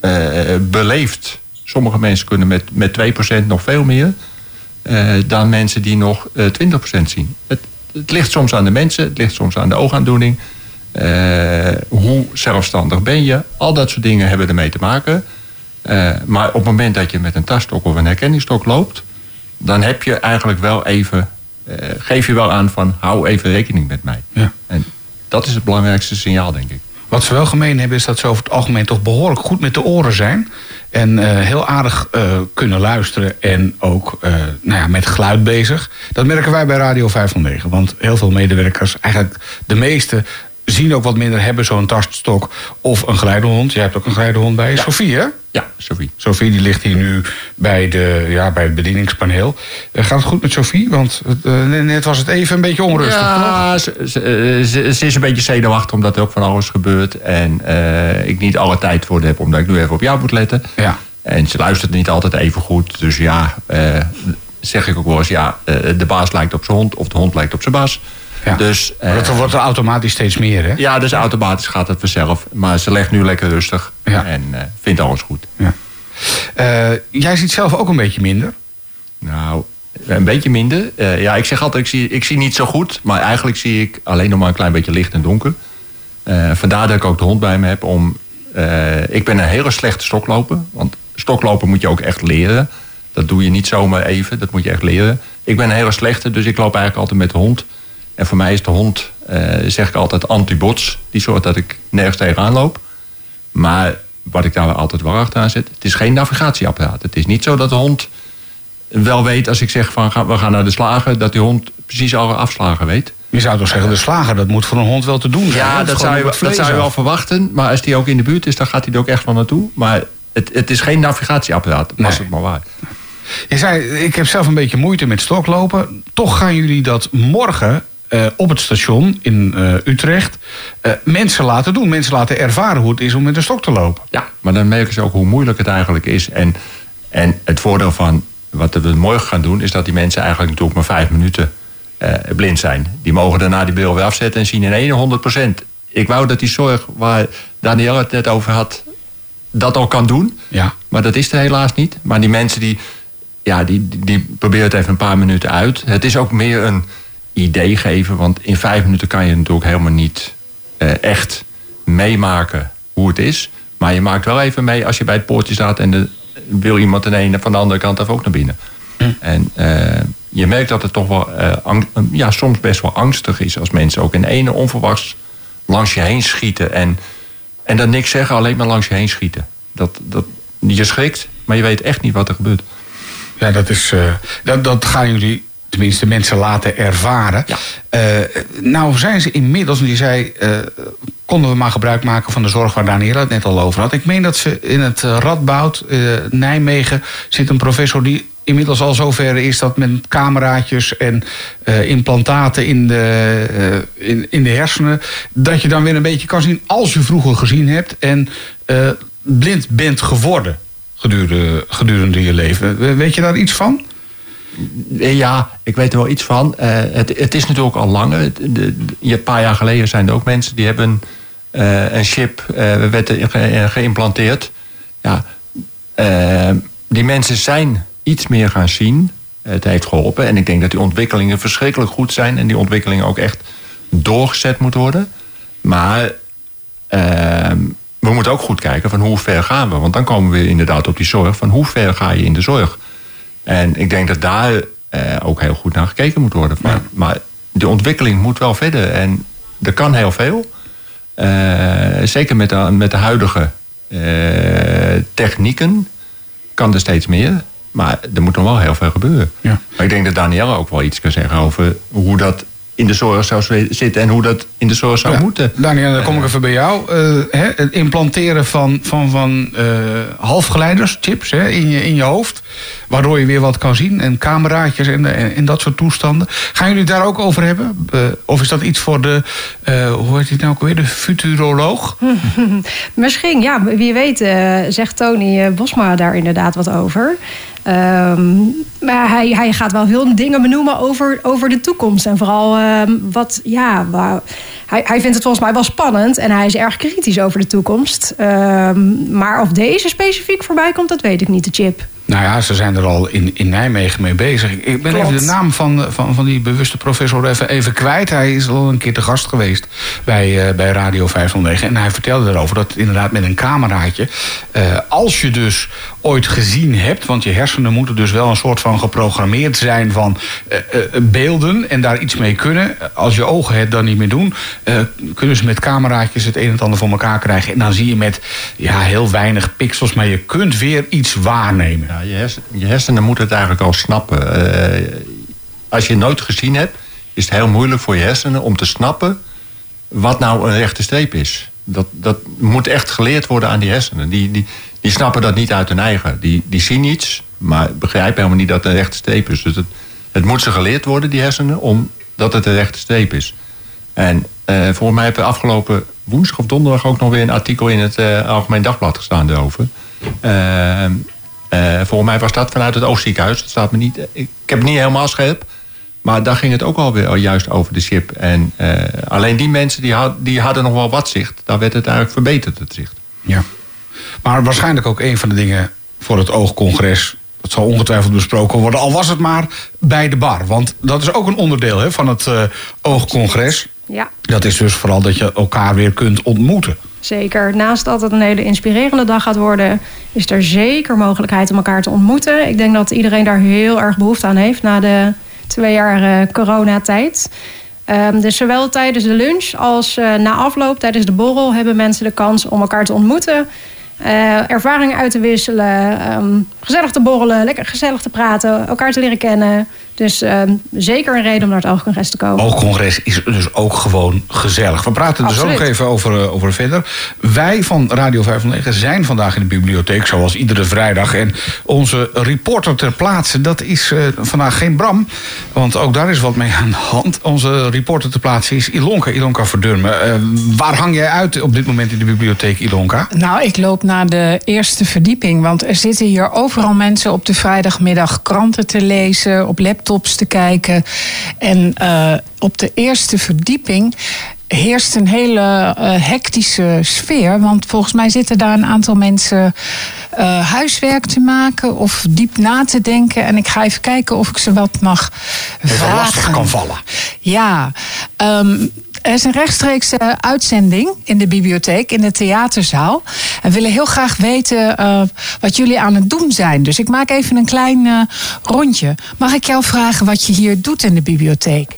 eh, beleeft. Sommige mensen kunnen met, met 2% nog veel meer... eh, dan mensen die nog eh 20% zien. Het, het ligt soms aan de mensen, het ligt soms aan de oogaandoening... Eh, hoe zelfstandig ben je? Al dat soort dingen hebben ermee te maken. Eh, maar op het moment dat je met een taststok of een herkenningsstok loopt... dan heb je eigenlijk wel even... eh, geef je wel aan van hou even rekening met mij. Ja. En dat is het belangrijkste signaal, denk ik. Wat ze wel gemeen hebben is dat ze over het algemeen toch behoorlijk goed met de oren zijn. En eh, heel aardig eh, kunnen luisteren en ook eh, nou ja, met geluid bezig. Dat merken wij bij Radio 509. Want heel veel medewerkers, eigenlijk de meeste, zien ook wat minder, hebben zo'n taststok of een geleidehond. Jij hebt ook een geleidehond bij je. Sophie, hè? Ja, Sophie. Sophie die ligt hier nu bij, de, ja, bij het bedieningspaneel. Eh, gaat het goed met Sophie? Want het, eh, net was het even een beetje onrustig, toch? Ja, ze, ze, eh, ze- is een beetje zenuwachtig omdat er ook van alles gebeurt. En ik niet alle tijd voor heb omdat ik nu even op jou moet letten. Ja. En ze luistert niet altijd even goed. Dus ja, zeg ik ook wel eens, ja, de baas lijkt op zijn hond of de hond lijkt op zijn baas. Ja. Dus, eh, Maar dat wordt er automatisch steeds meer, hè? ja, dus automatisch gaat het vanzelf. Maar ze legt nu lekker rustig en eh, vindt alles goed. Ja. Eh, jij ziet zelf ook een beetje minder. Nou, een beetje minder. Eh, ja, ik zeg altijd, ik zie, ik zie niet zo goed. Maar eigenlijk zie ik alleen nog maar een klein beetje licht en donker. Eh, vandaar dat ik ook de hond bij me heb. Om, eh, ik ben een hele slechte stokloper. Want stoklopen moet je ook echt leren. Dat doe je niet zomaar even. Dat moet je echt leren. Ik ben een hele slechte, dus ik loop eigenlijk altijd met de hond. En voor mij is de hond, eh, zeg ik altijd, anti-bots. Die zorgt dat ik nergens tegenaan loop. Maar wat ik daar altijd wel achteraan zet... het is geen navigatieapparaat. Het is niet zo dat de hond wel weet als ik zeg van we gaan naar de slager... dat die hond precies alle afslagen weet. Je zou toch zeggen, de slager, dat moet voor een hond wel te doen zijn. Ja, dat zou, je, dat zou je wel verwachten. Maar als die ook in de buurt is, dan gaat hij er ook echt van naartoe. Maar het, het is geen navigatieapparaat, was het maar waar. Je zei, ik heb zelf een beetje moeite met stoklopen. Toch gaan jullie dat morgen eh, op het station in eh, Utrecht eh, mensen laten doen. Mensen laten ervaren hoe het is om met een stok te lopen. Ja, maar dan merken ze ook hoe moeilijk het eigenlijk is. En, en het voordeel van wat we morgen gaan doen... is dat die mensen eigenlijk natuurlijk maar vijf minuten blind zijn. Die mogen daarna die bril weer afzetten en zien in één 100% Ik wou dat die zorg waar Daniel het net over had... dat al kan doen. Ja. Maar dat is er helaas niet. Maar die mensen die, ja, die, die, die proberen het even een paar minuten uit. Het is ook meer een idee geven. Want in vijf minuten kan je natuurlijk helemaal niet eh, echt meemaken hoe het is. Maar je maakt wel even mee als je bij het poortje staat... en er wil iemand de ene van de andere kant even ook naar binnen. En eh, je merkt dat het toch wel eh, ja, soms best wel angstig is... als mensen ook in ene onverwachts langs je heen schieten. En, en dan niks zeggen, alleen maar langs je heen schieten. Dat, dat, je schrikt, maar je weet echt niet wat er gebeurt. Ja, dat, is, dat, dat gaan jullie tenminste mensen laten ervaren. Eh, nou zijn ze inmiddels, die zei, eh, konden we maar gebruik maken van de zorg waar Daniel het net al over had. Ik meen dat ze in het Radboud, Nijmegen, zit een professor die inmiddels al zover is dat met cameraatjes en implantaten in de, in, in de hersenen, dat je dan weer een beetje kan zien als je vroeger gezien hebt en blind bent geworden gedurende, gedurende je leven. Weet je daar iets van? Ja, ik weet er wel iets van. Uh, het, het, is natuurlijk al langer. Een paar jaar geleden zijn er ook mensen die hebben uh, een chip werd ge, geïmplanteerd. Ja, die mensen zijn iets meer gaan zien. Het heeft geholpen. En ik denk dat die ontwikkelingen verschrikkelijk goed zijn. En die ontwikkelingen ook echt doorgezet moeten worden. Maar we moeten ook goed kijken van hoe ver gaan we. Want dan komen we inderdaad op die zorg van hoe ver ga je in de zorg. En ik denk dat daar eh, ook heel goed naar gekeken moet worden. Maar, maar de ontwikkeling moet wel verder. En er kan heel veel. Uh, zeker met de, met de huidige uh, technieken kan er steeds meer. Maar er moet nog wel heel veel gebeuren. Ja. Maar ik denk dat Danielle ook wel iets kan zeggen over hoe dat in de zorg zou zitten en hoe dat in de zorg zou moeten. Daniel, dan kom ik even bij jou. Uh, hè, het implanteren van, van, van uh, halfgeleiders, chips hè, in, je, in je hoofd. Waardoor je weer wat kan zien. En cameraatjes en, dat soort toestanden. Gaan jullie daar ook over hebben? Uh, of is dat iets voor de, hoe heet het nou ook weer, de futuroloog? Misschien, ja. Wie weet zegt Tony Bosma daar inderdaad wat over. Um, maar hij, hij gaat wel veel dingen benoemen over, over de toekomst. En vooral um, wat, ja, waar, hij, hij vindt het volgens mij wel spannend. En hij is erg kritisch over de toekomst. Um, maar of deze specifiek voorbij komt, dat weet ik niet, de chip. Nou ja, ze zijn er al in, in Nijmegen mee bezig. Ik ben even de naam van, van, van die bewuste professor even, even kwijt. Hij is al een keer te gast geweest bij, uh, bij Radio 509. En hij vertelde erover dat inderdaad met een cameraatje... Uh, als je dus ooit gezien hebt... want je hersenen moeten dus wel een soort van geprogrammeerd zijn... van uh, beelden en daar iets mee kunnen. Als je ogen het dan niet meer doen... kunnen ze met cameraatjes het een en het ander voor elkaar krijgen. En dan zie je met ja, heel weinig pixels... maar je kunt weer iets waarnemen je, hersenen, moeten het eigenlijk al snappen. Uh, als je het nooit gezien hebt, is het heel moeilijk voor je hersenen om te snappen wat nou een rechte streep is. Dat, dat moet echt geleerd worden aan die hersenen. Die, die, die snappen dat niet uit hun eigen. Die, die zien iets, maar begrijpen helemaal niet dat het een rechte streep is. Dus het, het moet ze geleerd worden, die hersenen, omdat het een rechte streep is. En uh, volgens mij heb je afgelopen woensdag of donderdag ook nog weer een artikel in het uh, Algemeen Dagblad gestaan daarover. Uh, uh, volgens mij was dat vanuit het Oostziekenhuis. Dat staat me niet, ik, heb het niet helemaal scherp. Maar daar ging het ook alweer juist over de chip. En uh, alleen die mensen die, had, die hadden nog wel wat zicht. Daar werd het eigenlijk verbeterd, het zicht. Ja. Maar waarschijnlijk ook een van de dingen voor het oogcongres... dat zal ongetwijfeld besproken worden, al was het maar bij de bar. Want dat is ook een onderdeel hè, van het uh, oogcongres. Ja. Dat is dus vooral dat je elkaar weer kunt ontmoeten. Zeker. Naast dat het een hele inspirerende dag gaat worden, is er zeker mogelijkheid om elkaar te ontmoeten. Ik denk dat iedereen daar heel erg behoefte aan heeft na de twee jaar uh, coronatijd. Um, dus zowel tijdens de lunch als uh, na afloop, tijdens de borrel, hebben mensen de kans om elkaar te ontmoeten. Uh, ervaringen uit te wisselen, um, gezellig te borrelen, lekker gezellig te praten, elkaar te leren kennen. Dus uh, zeker een reden om naar het oogcongres te komen. Oogcongres is dus ook gewoon gezellig. We praten er zo nog even over, uh, over verder. Wij van Radio 509 zijn vandaag in de bibliotheek, zoals iedere vrijdag. En onze reporter ter plaatse, dat is uh, vandaag geen Bram. Want ook daar is wat mee aan de hand. Onze reporter ter plaatse is Ilonka, Ilonka Verdurmen. waar hang jij uit op dit moment in de bibliotheek, Ilonka? Nou, ik loop naar de eerste verdieping. Want er zitten hier overal mensen op de vrijdagmiddag kranten te lezen, op laptops laptops te kijken. En uh, op de eerste verdieping heerst een hele uh, hectische sfeer. Want volgens mij zitten daar een aantal mensen uh, huiswerk te maken of diep na te denken. En ik ga even kijken of ik ze wat mag even vragen. lastig kan vallen. Ja, um, er is een rechtstreekse uitzending in de bibliotheek, in de theaterzaal. En we willen heel graag weten uh, wat jullie aan het doen zijn. Dus ik maak even een klein uh, rondje. Mag ik jou vragen wat je hier doet in de bibliotheek?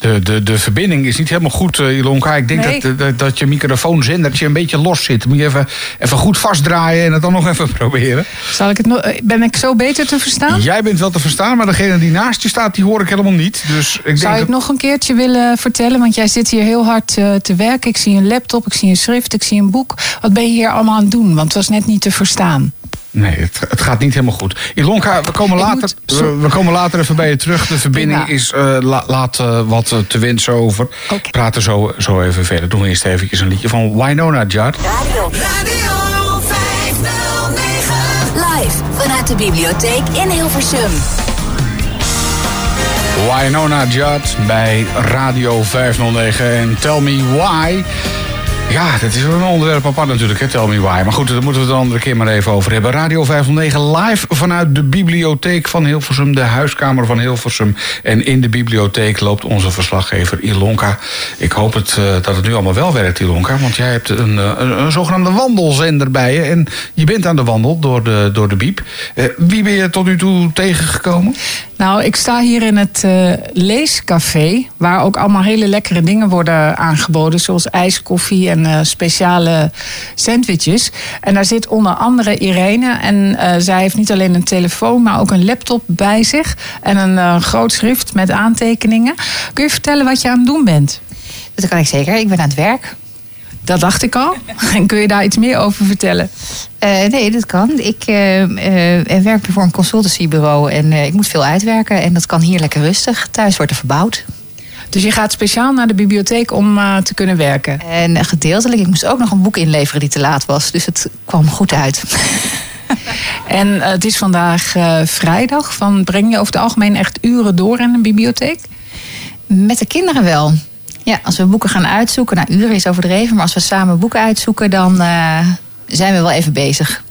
De, de, de verbinding is niet helemaal goed, eh, Ilonka. Ik denk Nee. dat, dat, dat je microfoonzendertje een beetje los zit. Moet je even, even goed vastdraaien en het dan nog even proberen. Zal ik het eh, ben ik zo beter te verstaan? Jij bent wel te verstaan, maar degene die naast je staat, die hoor ik helemaal niet. Dus ik denk Zou ik dat- nog een keertje willen vertellen? Want jij zit hier heel hard eh, te werken. Ik zie een laptop, ik zie een schrift, ik zie een boek. Wat ben je hier allemaal aan het doen? Want het was net niet te verstaan. Nee, het, het gaat niet helemaal goed. Ilonka, we komen, later, moet- we, we komen later even bij je terug. De verbinding Prima. is, eh, la- laat eh, wat eh, te wensen over. We praten zo, zo even verder. Doen we eerst eventjes een liedje van Winona Judd. Radio Radio 509. live vanuit de bibliotheek in Hilversum. Winona Judd bij Radio 509 en Tell Me Why. Ja, dat is wel een onderwerp apart natuurlijk, hè, Tell Me Why. Maar goed, daar moeten we het een andere keer maar even over hebben. Radio 509 live vanuit de bibliotheek van Hilversum, de huiskamer van Hilversum. En in de bibliotheek loopt onze verslaggever Ilonka. Ik hoop het, eh, dat het nu allemaal wel werkt, Ilonka. Want jij hebt een, eh, een, zogenaamde wandelzender bij je. En je bent aan de wandel door de, door de biep. Eh, wie ben je tot nu toe tegengekomen? Nou, ik sta hier in het leescafé, waar ook allemaal hele lekkere dingen worden aangeboden, zoals ijs, koffie en eh, speciale sandwiches. En daar zit onder andere Irene en eh, zij heeft niet alleen een telefoon, maar ook een laptop bij zich en een eh, groot schrift met aantekeningen. Kun je vertellen wat je aan het doen bent? Dat kan ik zeker. Ik ben aan het werk. Dat dacht ik al. En kun je daar iets meer over vertellen? Nee, dat kan. Ik eh, eh, werk voor een consultancybureau en ik moet veel uitwerken. En dat kan hier lekker rustig. Thuis wordt er verbouwd. Dus je gaat speciaal naar de bibliotheek om eh, te kunnen werken? En gedeeltelijk. Ik moest ook nog een boek inleveren die te laat was. Dus het kwam goed uit. En eh, het is vandaag eh, vrijdag. Van, breng je over het algemeen echt uren door in een bibliotheek? Met de kinderen wel. Ja, als we boeken gaan uitzoeken. Nou, uren is overdreven. Maar als we samen boeken uitzoeken, dan zijn we wel even bezig.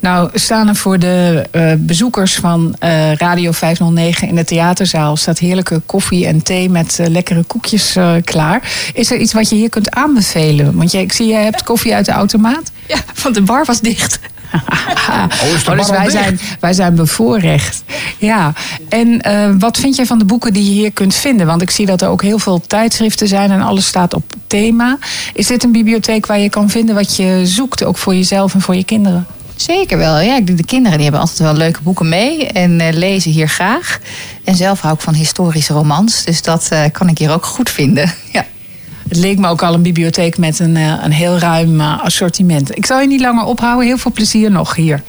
Nou, staan er voor de eh, bezoekers van eh, Radio 509 in de theaterzaal... staat heerlijke koffie en thee met eh, lekkere koekjes eh, klaar. Is er iets wat je hier kunt aanbevelen? Want jij, ik zie, jij hebt koffie uit de automaat. Ja, want de bar was dicht. Oh, is de Oh, dus wij dicht? zijn, wij zijn bevoorrecht. Ja. En eh, wat vind jij van de boeken die je hier kunt vinden? Want ik zie dat er ook heel veel tijdschriften zijn en alles staat op thema. Is dit een bibliotheek waar je kan vinden wat je zoekt, ook voor jezelf en voor je kinderen? Zeker wel. Ja, de kinderen die hebben altijd wel leuke boeken mee. En eh, lezen hier graag. En zelf hou ik van historische romans. Dus dat eh, kan ik hier ook goed vinden. Ja. Het leek me ook al een bibliotheek met een, eh, een heel ruim assortiment. Ik zal je niet langer ophouden. Heel veel plezier nog hier.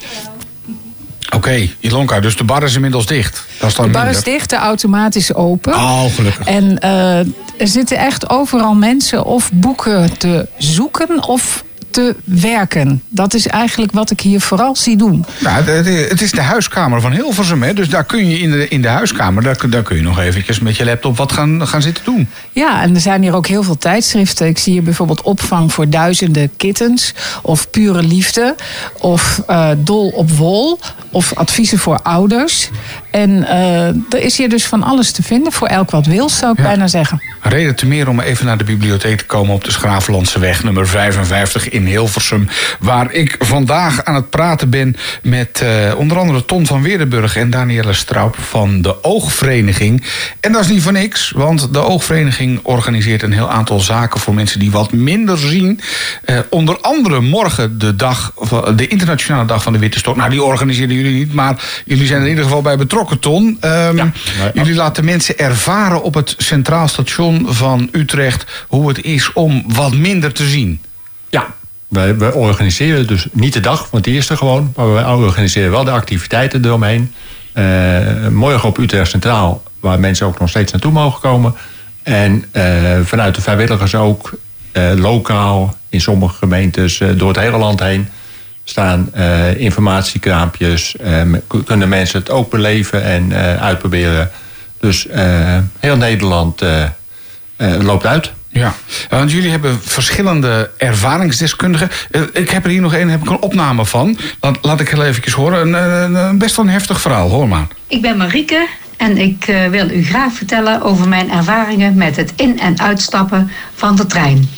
Oké, Ilonka, dus de bar is inmiddels dicht. Dat is dan De bar is dicht, de automaat is open. Oh, gelukkig. En eh, er zitten echt overal mensen of boeken te zoeken of te werken. Dat is eigenlijk wat ik hier vooral zie doen. Nou, het, is de huiskamer van Hilversum, hè? dus daar kun je in de, in de huiskamer... Daar, kun- daar kun je nog eventjes met je laptop wat gaan, gaan zitten doen. Ja, en er zijn hier ook heel veel tijdschriften. Ik zie hier bijvoorbeeld opvang voor duizenden kittens. Of pure liefde. Of eh, dol op wol. Of adviezen voor ouders. En eh, er is hier dus van alles te vinden. Voor elk wat wil, zou ik Ja. bijna zeggen. Reden te meer om even naar de bibliotheek te komen op de Schravenlandse weg nummer 55 in Hilversum. Waar ik vandaag aan het praten ben met eh, onder andere Ton van Weerdenburg en Danielle Straub van de Oogvereniging. En dat is niet voor niks, want de Oogvereniging organiseert een heel aantal zaken voor mensen die wat minder zien. Eh, onder andere morgen de, dag, van- de internationale dag van de Witte Stok. Nou, die organiseren jullie niet, maar jullie zijn er in ieder geval bij betrokken, Ton. Ehm, jullie laten mensen ervaren op het Centraal Station van Utrecht hoe het is om wat minder te zien. Ja, wij, wij organiseren dus niet de dag, want die is er gewoon. Maar wij organiseren wel de activiteiten eromheen. Eh, morgen op Utrecht Centraal, waar mensen ook nog steeds naartoe mogen komen. En eh, vanuit de vrijwilligers ook eh, lokaal in sommige gemeentes door het hele land heen staan informatiekraampjes. Eh, me- kunnen mensen het ook beleven en uitproberen. Dus heel Nederland loopt uit. Ja, want jullie hebben verschillende ervaringsdeskundigen. Eh, Ik heb er hier nog één, heb ik een opname van. Laat, laat ik heel eventjes horen. Een, een, een best wel een heftig verhaal, hoor maar. Ik ben Marieke en ik eh, wil u graag vertellen over mijn ervaringen met het in- en uitstappen van de trein.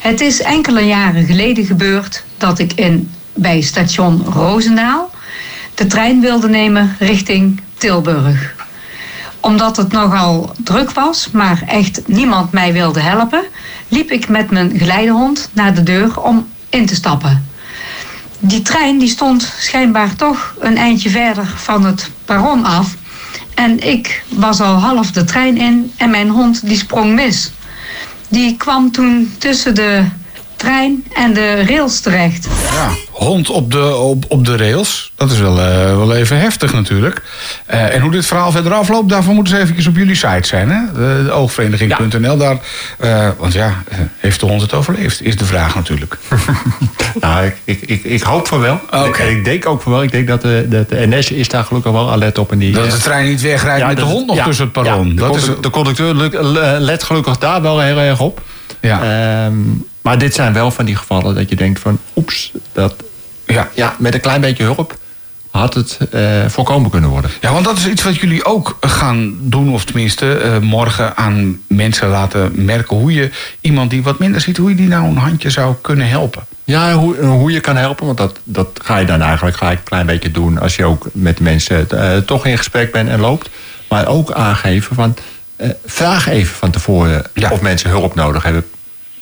Het is enkele jaren geleden gebeurd dat ik in, bij station Roosendaal de trein wilde nemen richting Tilburg. Omdat het nogal druk was, maar echt niemand mij wilde helpen, liep ik met mijn geleidehond naar de deur om in te stappen. Die trein die stond schijnbaar toch een eindje verder van het perron af. En ik was al half de trein in en mijn hond die sprong mis. Die kwam toen tussen de trein en de rails terecht. Ja, hond op de, op, op de rails. Dat is wel, eh, wel even heftig natuurlijk. Eh, en hoe dit verhaal verder afloopt, daarvoor moeten ze eventjes op jullie site zijn. Hè? De, de oogvereniging.nl. Daar, eh, want ja, heeft de hond het overleefd? Is de vraag natuurlijk. Nou, ik, ik, ik, ik hoop van wel. Oké. Ik, ik denk ook van wel. Ik denk dat de, dat de NS is daar gelukkig wel alert op. En die, Dat de trein niet wegrijdt Ja, met de hond nog ja, tussen het perron. ja, de, dat is, de conducteur let gelukkig daar wel heel erg op. ja. Ehm, maar dit zijn wel van die gevallen dat je denkt van... oeps, dat, ja. ja, met een klein beetje hulp had het eh, voorkomen kunnen worden. Ja, want dat is iets wat jullie ook gaan doen, of tenminste eh, morgen aan mensen laten merken hoe je iemand die wat minder ziet, hoe je die nou een handje zou kunnen helpen. Ja, hoe, hoe je kan helpen, want dat, dat ga je dan eigenlijk gelijk een klein beetje doen... als je ook met mensen eh, toch in gesprek bent en loopt. Maar ook aangeven van, vraag even van tevoren Ja. of mensen hulp nodig hebben.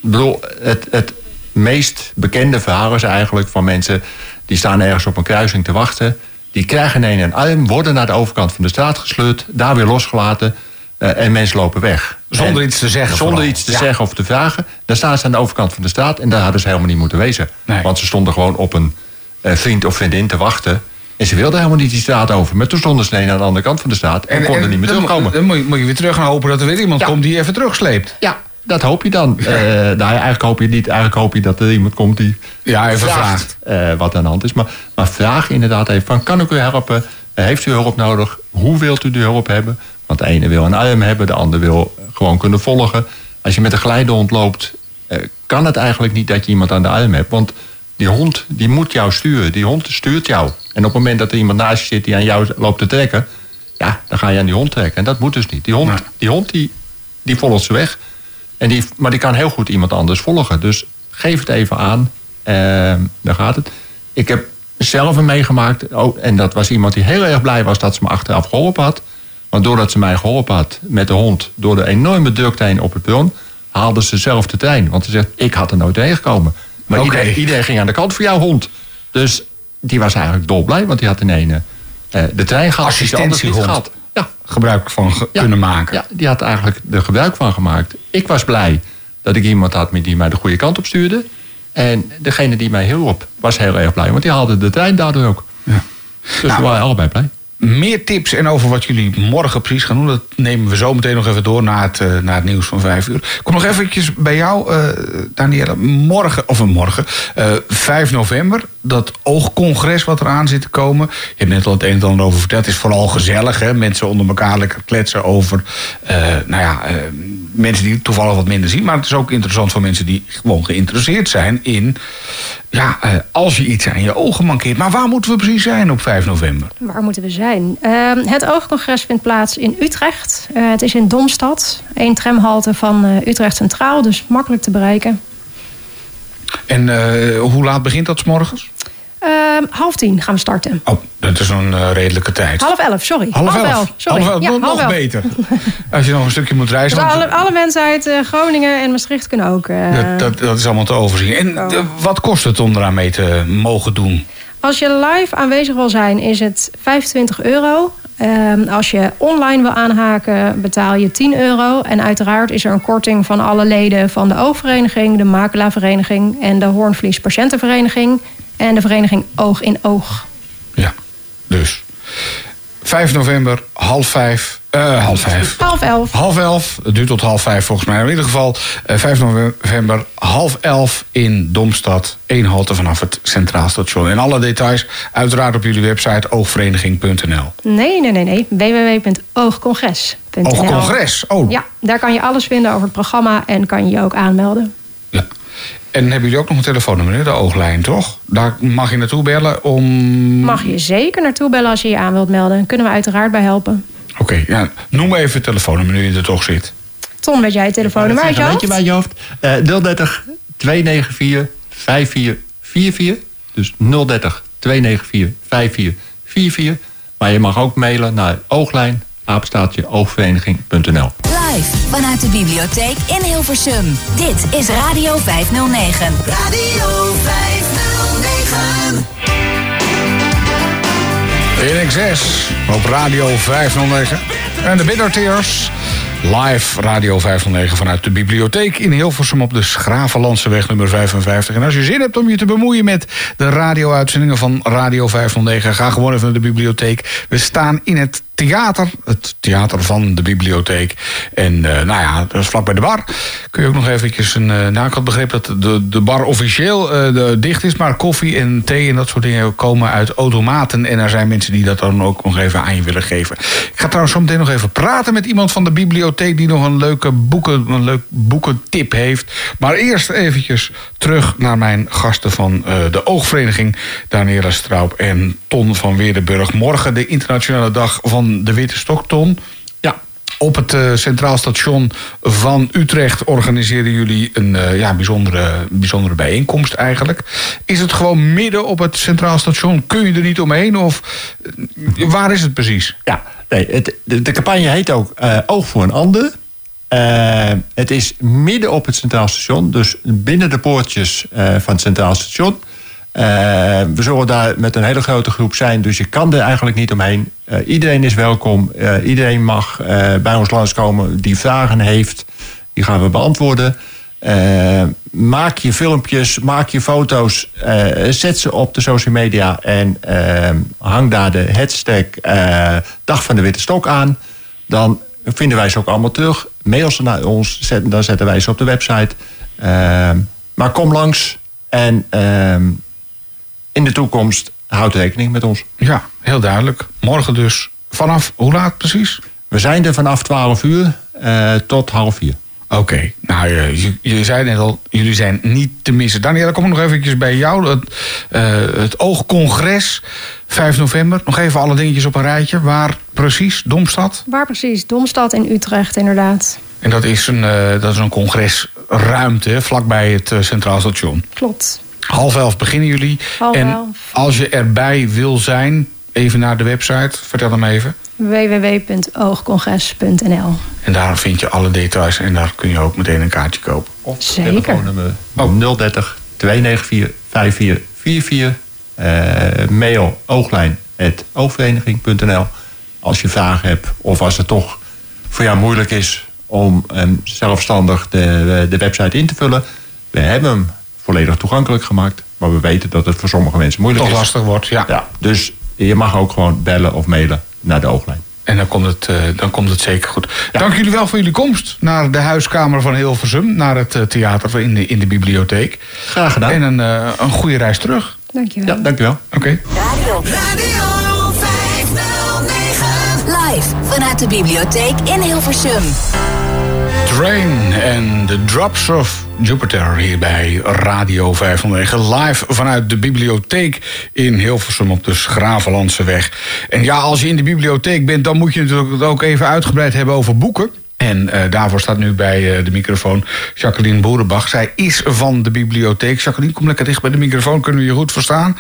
Bedoel, het, het meest bekende verhaal is eigenlijk van mensen... die staan ergens op een kruising te wachten... die krijgen een arm, worden naar de overkant van de straat gesleurd... daar weer losgelaten eh, en mensen lopen weg. Zonder En- iets te zeggen Zonder vooral. iets te Ja. zeggen of te vragen. Dan staan ze aan de overkant van de straat en daar hadden ze helemaal niet moeten wezen. Nee. Want ze stonden gewoon op een eh, vriend of vriendin te wachten. En ze wilden helemaal niet die straat over. Maar toen stonden ze aan de andere kant van de straat en, konden niet meer terugkomen. Dan moet je, moet je weer terug gaan hopen dat er weer iemand Ja. komt die je even terugsleept. ja, dat hoop je dan. Eh nou, eigenlijk hoop je niet. Eigenlijk hoop je dat er iemand komt die Ja, even vraagt eh, wat aan de hand is. Maar, maar vraag inderdaad even van, kan ik u helpen? Eh, heeft u hulp nodig? Hoe wilt u de hulp hebben? Want de ene wil een arm hebben, de ander wil gewoon kunnen volgen. Als je met een geleidehond loopt, kan het eigenlijk niet dat je iemand aan de arm hebt. Want die hond die moet jou sturen. Die hond stuurt jou. En op het moment dat er iemand naast je zit die aan jou loopt te trekken... ja, dan ga je aan die hond trekken. En dat moet dus niet. Die hond, die, hond die, die volgt ze weg. En die, maar die kan heel goed iemand anders volgen. Dus geef het even aan. Ehm daar gaat het. Ik heb zelf een meegemaakt. Oh, en dat was iemand die heel erg blij was dat ze me achteraf geholpen had. Want doordat ze mij geholpen had met de hond... door de enorme drukte heen op het perron... haalde ze zelf de trein. Want ze zegt, ik had er nooit heen gekomen. Maar iedereen, iedereen ging aan de kant voor jouw hond. Dus die was eigenlijk dolblij. Want die had in een eh, de trein gehad. die ze anders niet gehad. Ja, Gebruik van ge- ja. kunnen maken. Ja, die had eigenlijk er gebruik van gemaakt. Ik was blij dat ik iemand had met die mij de goede kant op stuurde. En degene die mij hielp was heel erg blij, want die haalde de trein daardoor ook. Ja. Dus Nou, we waren allebei blij. Meer tips en over wat jullie morgen precies gaan doen... dat nemen we zo meteen nog even door na het, eh, na het nieuws van vijf uur. Ik kom nog eventjes bij jou, eh Danielle. Morgen, of een morgen, eh 5 november... dat oogcongres wat eraan zit te komen. Je hebt net al het een en ander over verteld. Het is vooral gezellig, hè? Mensen onder elkaar lekker kletsen over... eh, nou ja, eh, mensen die toevallig wat minder zien. Maar het is ook interessant voor mensen die gewoon geïnteresseerd zijn in... ja, eh, als je iets aan je ogen mankeert. Maar waar moeten we precies zijn op 5 november? Waar moeten we zijn? Ehm, het oogcongres vindt plaats in Utrecht. Het is in Domstad. Eén tramhalte van Utrecht Centraal, dus makkelijk te bereiken. En eh, hoe laat begint dat 's morgens? Ehm, half tien gaan we starten. Oh, dat is een eh, redelijke tijd. Half elf, sorry. Half elf. Sorry. Half elf, Ja, nog half beter. Als je nog een stukje moet reizen. Dus want alle, alle mensen uit eh, Groningen en Maastricht kunnen ook. dat, dat, dat is allemaal te overzien. En Oh. wat kost het om eraan mee te mogen doen? Als je live aanwezig wil zijn, is het 25 euro. Ehm, als je online wil aanhaken, betaal je 10 euro. En uiteraard is er een korting van alle leden van de Oogvereniging, de Makelaarvereniging en de Hoornvlies Patiëntenvereniging. En de vereniging Oog in Oog. Ja, dus 5 november, half 5 eh, half vijf. Half elf. Half elf. Het duurt tot half vijf volgens mij. In ieder geval eh, 5 november half elf in Domstad. Eén halte vanaf het Centraal Station. En alle details uiteraard op jullie website oogvereniging.nl. Nee, nee, nee, nee. www.oogcongres.nl Oogcongres? Oh. Ja, daar kan je alles vinden over het programma en kan je je ook aanmelden. Ja. En hebben jullie ook nog een telefoonnummer, de ooglijn, toch? Daar mag je naartoe bellen om... Mag je zeker naartoe bellen als je je aan wilt melden. Kunnen we uiteraard bij helpen. Oké, ja. noem even het telefoonnummer nu je er toch zit. Ton, weet jij het telefoonnummer uit je Weet hoofd? je bij je hoofd? Eh 030 294 5444. Dus 030 294 5444. Maar je mag ook mailen naar ooglijn apenstaartje oogvereniging.nl. Live vanuit de bibliotheek in Hilversum. Dit is Radio 509. Radio 509. In Excess op Radio 509. En de Bitter Tears. Live Radio 509 vanuit de bibliotheek in Hilversum op de Schravenlandseweg nummer 55. En als je zin hebt om je te bemoeien met de radio-uitzendingen van Radio 509, ga gewoon even naar de bibliotheek. We staan in het theater, het theater van de bibliotheek. En eh, nou ja, dat is vlak bij de bar. Kun je ook nog eventjes een... eh, nou, ik had begrepen dat de, de bar officieel eh, dicht is... maar koffie en thee en dat soort dingen komen uit automaten. En er zijn mensen die dat dan ook nog even aan je willen geven. Ik ga trouwens zo meteen nog even praten met iemand van de bibliotheek... die nog een leuke boeken, een leuk boekentip heeft. Maar eerst eventjes terug naar mijn gasten van de Oogvereniging... Daniela Straub en Ton van Weerdenburg. Morgen de internationale dag van de Witte Stok, Ton. Ja. Op het eh, Centraal Station van Utrecht organiseren jullie een eh, ja, bijzondere, bijzondere bijeenkomst eigenlijk. Is het gewoon midden op het Centraal Station? Kun je er niet omheen? Of eh, waar is het precies? Ja, nee, het, de, de campagne heet ook Oog voor een ander. Eh, het is midden op het Centraal Station, dus binnen de poortjes eh, van het Centraal Station. Eh, we zullen daar met een hele grote groep zijn, dus je kan er eigenlijk niet omheen. Eh, iedereen is welkom, Eh, iedereen mag bij ons langskomen die vragen heeft. Die gaan we beantwoorden. Maak je filmpjes, maak je foto's, zet ze op de social media en hang daar de hashtag Dag van de Witte Stok aan. Dan vinden wij ze ook allemaal terug. Mail ze naar ons, zet- dan zetten wij ze op de website. Maar kom langs en ehm, in de toekomst houd rekening met ons. Ja, heel duidelijk. Morgen dus vanaf hoe laat precies? We zijn er vanaf 12 uur eh, tot half vier. Oké, nou je, je, je zei net al, jullie zijn niet te missen. Daniela, kom ik nog eventjes bij jou. Het, eh, het Oogcongres, 5 november. Nog even alle dingetjes op een rijtje. Waar precies? Domstad? Waar precies? Domstad in Utrecht, inderdaad. En dat is een, eh, dat is een congresruimte vlakbij het Centraal Station. Klopt. Half elf beginnen jullie. Half en elf. als je erbij wil zijn, even naar de website. Vertel hem even. www.oogcongres.nl En daar vind je alle details en daar kun je ook meteen een kaartje kopen. Of Zeker. telefoonnummer 030 294 5444. Eh, mail ooglijn.oogvereniging.nl Als je vragen hebt of als het toch voor jou moeilijk is om em, zelfstandig de, de website in te vullen. We hebben hem volledig toegankelijk gemaakt. Maar we weten dat het voor sommige mensen moeilijk Toch is. lastig wordt, ja. Ja, dus je mag ook gewoon bellen of mailen naar de ooglijn. En dan komt het, eh, dan komt het zeker goed. Dank jullie wel voor jullie komst naar de huiskamer van Hilversum. Naar het eh, theater in de, in de bibliotheek. Graag gedaan. En een, eh, een goede reis terug. Dankjewel. Ja, dankjewel. Oké. Radio Radio 509. Live vanuit de bibliotheek in Hilversum. Train en The Drops of Jupiter hier bij Radio 509. Live vanuit de bibliotheek in Hilversum op de Schravenlandse weg. En ja, als je in de bibliotheek bent, dan moet je natuurlijk ook even uitgebreid hebben over boeken. En eh, daarvoor staat nu bij eh, de microfoon Jacqueline Boerenbach. Zij is van de bibliotheek. Jacqueline, kom lekker dicht bij de microfoon, kunnen we je goed verstaan.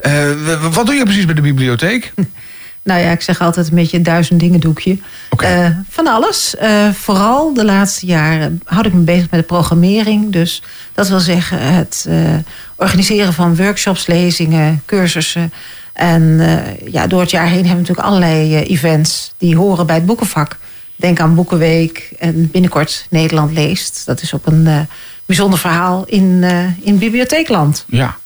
Eh, wat doe je precies bij de bibliotheek? Nou ja, ik zeg altijd een beetje duizend dingen doekje. Eh, van alles. Eh, vooral de laatste jaren houd ik me bezig met de programmering. Dus dat wil zeggen het eh, organiseren van workshops, lezingen, cursussen. En ja, door het jaar heen hebben we natuurlijk allerlei events die horen bij het boekenvak. Denk aan Boekenweek en binnenkort Nederland leest. Dat is op een bijzonder verhaal in, in bibliotheekland. Ja.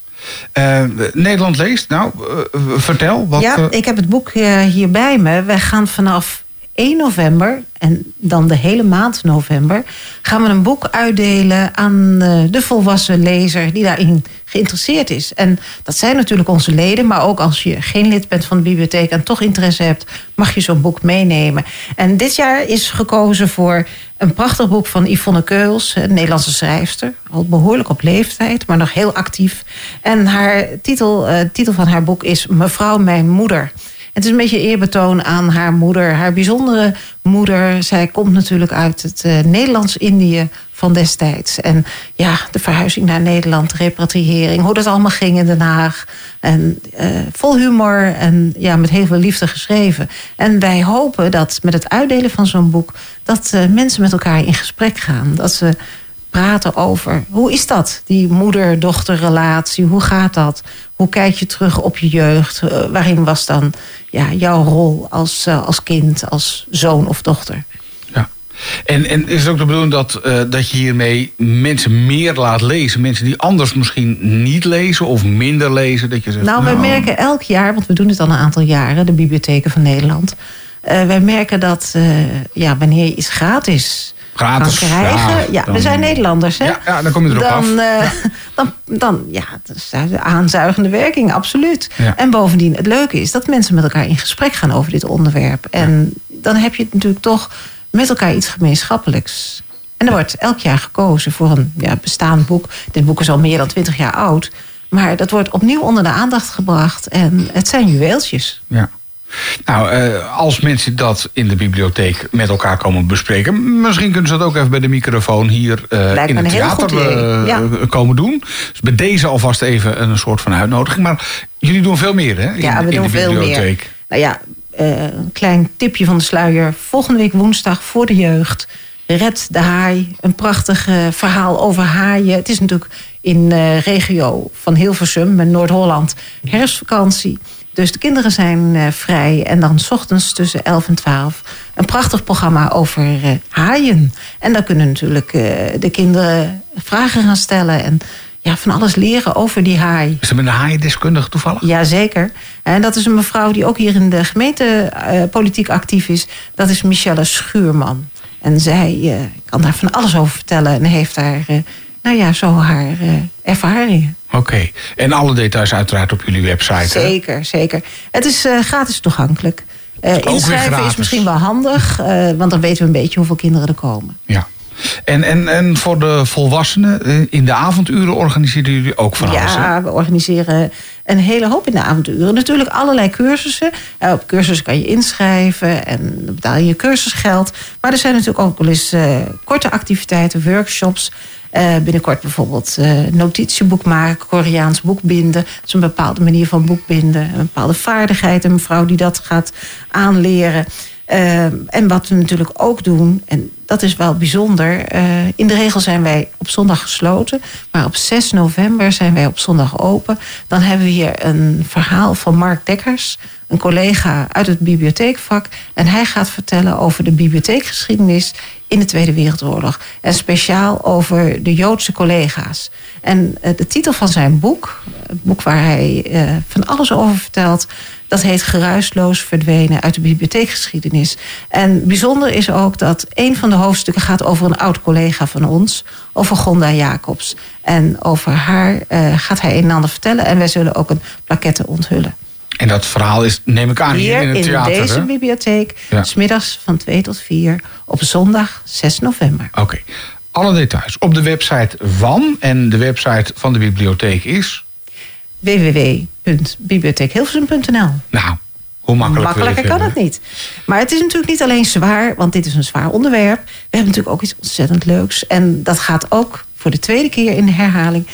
Eh, Nederland leest. Nou, eh, vertel. Wat, ja, eh, ik heb het boek hier bij me. Wij gaan vanaf 1 november en dan de hele maand november... gaan we een boek uitdelen aan eh, de volwassen lezer die daarin geïnteresseerd is. En dat zijn natuurlijk onze leden, maar ook als je geen lid bent van de bibliotheek... en toch interesse hebt, mag je zo'n boek meenemen. En dit jaar is gekozen voor een prachtig boek van Yvonne Keuls... een Nederlandse schrijfster, al behoorlijk op leeftijd, maar nog heel actief. En haar titel, eh, titel van haar boek is Mevrouw, mijn moeder... Het is een beetje eerbetoon aan haar moeder, haar bijzondere moeder. Zij komt natuurlijk uit het eh, Nederlands-Indië van destijds. En ja, de verhuizing naar Nederland, de repatriëring, hoe dat allemaal ging in Den Haag. En eh, vol humor en ja, met heel veel liefde geschreven. En wij hopen dat met het uitdelen van zo'n boek, dat eh, mensen met elkaar in gesprek gaan. Dat ze praten over hoe is dat, die moeder-dochterrelatie, hoe gaat dat? Hoe kijk je terug op je jeugd? Eh, waarin was dan ja, jouw rol als, eh, als kind, als zoon of dochter? En, en is het ook de bedoeling dat, eh, dat je hiermee mensen meer laat lezen? Mensen die anders misschien niet lezen of minder lezen? Dat je zegt, Nou, wij merken elk jaar, want we doen het al een aantal jaren, de bibliotheken van Nederland. wij merken dat ja, wanneer je iets gratis, Gratis, kan krijgen. ja, Ja, dan- we zijn Nederlanders, hè? Ja, ja, dan kom je erop dan, af. eh, dan, dan, ja, dat is de aanzuigende werking, absoluut. En bovendien, het leuke is dat mensen met elkaar in gesprek gaan over dit onderwerp. En dan heb je natuurlijk toch met elkaar iets gemeenschappelijks. En er wordt elk jaar gekozen voor een ja, bestaand boek. Dit boek is al meer dan twintig jaar oud. Maar dat wordt opnieuw onder de aandacht gebracht. En het zijn juweeltjes. Ja. Nou, eh, als mensen dat in de bibliotheek met elkaar komen bespreken... misschien kunnen ze dat ook even bij de microfoon hier eh, Lijkt in het theater eh, ja. komen doen. Dus bij deze alvast even een soort van uitnodiging. Maar jullie doen veel meer, hè? In, Ja, we in doen de veel meer. Nou ja, een klein tipje van de sluier. Volgende week woensdag voor de jeugd. Red de haai. Een prachtig verhaal over haaien. Het is natuurlijk in de regio van Hilversum, met Noord-Holland, herfstvakantie. Dus de kinderen zijn eh, vrij. En dan 's ochtends tussen 11 en 12 een prachtig programma over eh, haaien. En dan kunnen natuurlijk eh, de kinderen vragen gaan stellen. En ja, van alles leren over die haai. Is er met een haaiendeskundige toevallig? Jazeker. En dat is een mevrouw die ook hier in de gemeentepolitiek politiek actief is. Dat is Michelle Schuurman. En zij kan daar van alles over vertellen. En heeft daar, nou ja, zo haar eh, ervaringen. Oké. En alle details uiteraard op jullie website. hè? Zeker, zeker. Het is eh, gratis toegankelijk. Eh, inschrijven is misschien wel handig. want dan weten we een beetje hoeveel kinderen er komen. Ja. En, en, en voor de volwassenen, in de avonduren organiseren jullie ook van alles? Ja, we organiseren een hele hoop in de avonduren. Natuurlijk allerlei cursussen. Op cursussen kan je inschrijven en dan betaal je cursusgeld. Maar er zijn natuurlijk ook wel eens korte activiteiten, workshops. Eh, binnenkort bijvoorbeeld eh, notitieboek maken, Koreaans boekbinden. Dat is een bepaalde manier van boekbinden. Een bepaalde vaardigheid. Een mevrouw die dat gaat aanleren. Eh, en wat we natuurlijk ook doen, en dat is wel bijzonder. in de regel zijn wij op zondag gesloten. Maar op 6 november zijn wij op zondag open. Dan hebben we hier een verhaal van Mark Dekkers. Een collega uit het bibliotheekvak. En hij gaat vertellen over de bibliotheekgeschiedenis in de Tweede Wereldoorlog. En speciaal over de Joodse collega's. En eh, de titel van zijn boek, het boek waar hij eh, van alles over vertelt... dat heet Geruisloos verdwenen uit de bibliotheekgeschiedenis. En bijzonder is ook dat een van de hoofdstukken gaat over een oud collega van ons... over Gonda Jacobs. En over haar eh, gaat hij een en ander vertellen... en wij zullen ook een plaquette onthullen. En dat verhaal is, neem ik aan, hier, Hier in het in theater. deze hè? bibliotheek, Ja. s middags van 2 tot 4... op zondag 6 november. Oké. Alle details op de website van. En de website van de bibliotheek is. www.bibliotheekhilversum.nl Nou, hoe makkelijk Makkelijker kan het niet. Maar het is natuurlijk niet alleen zwaar, want dit is een zwaar onderwerp. We hebben natuurlijk ook iets ontzettend leuks. En dat gaat ook voor de tweede keer in de herhaling.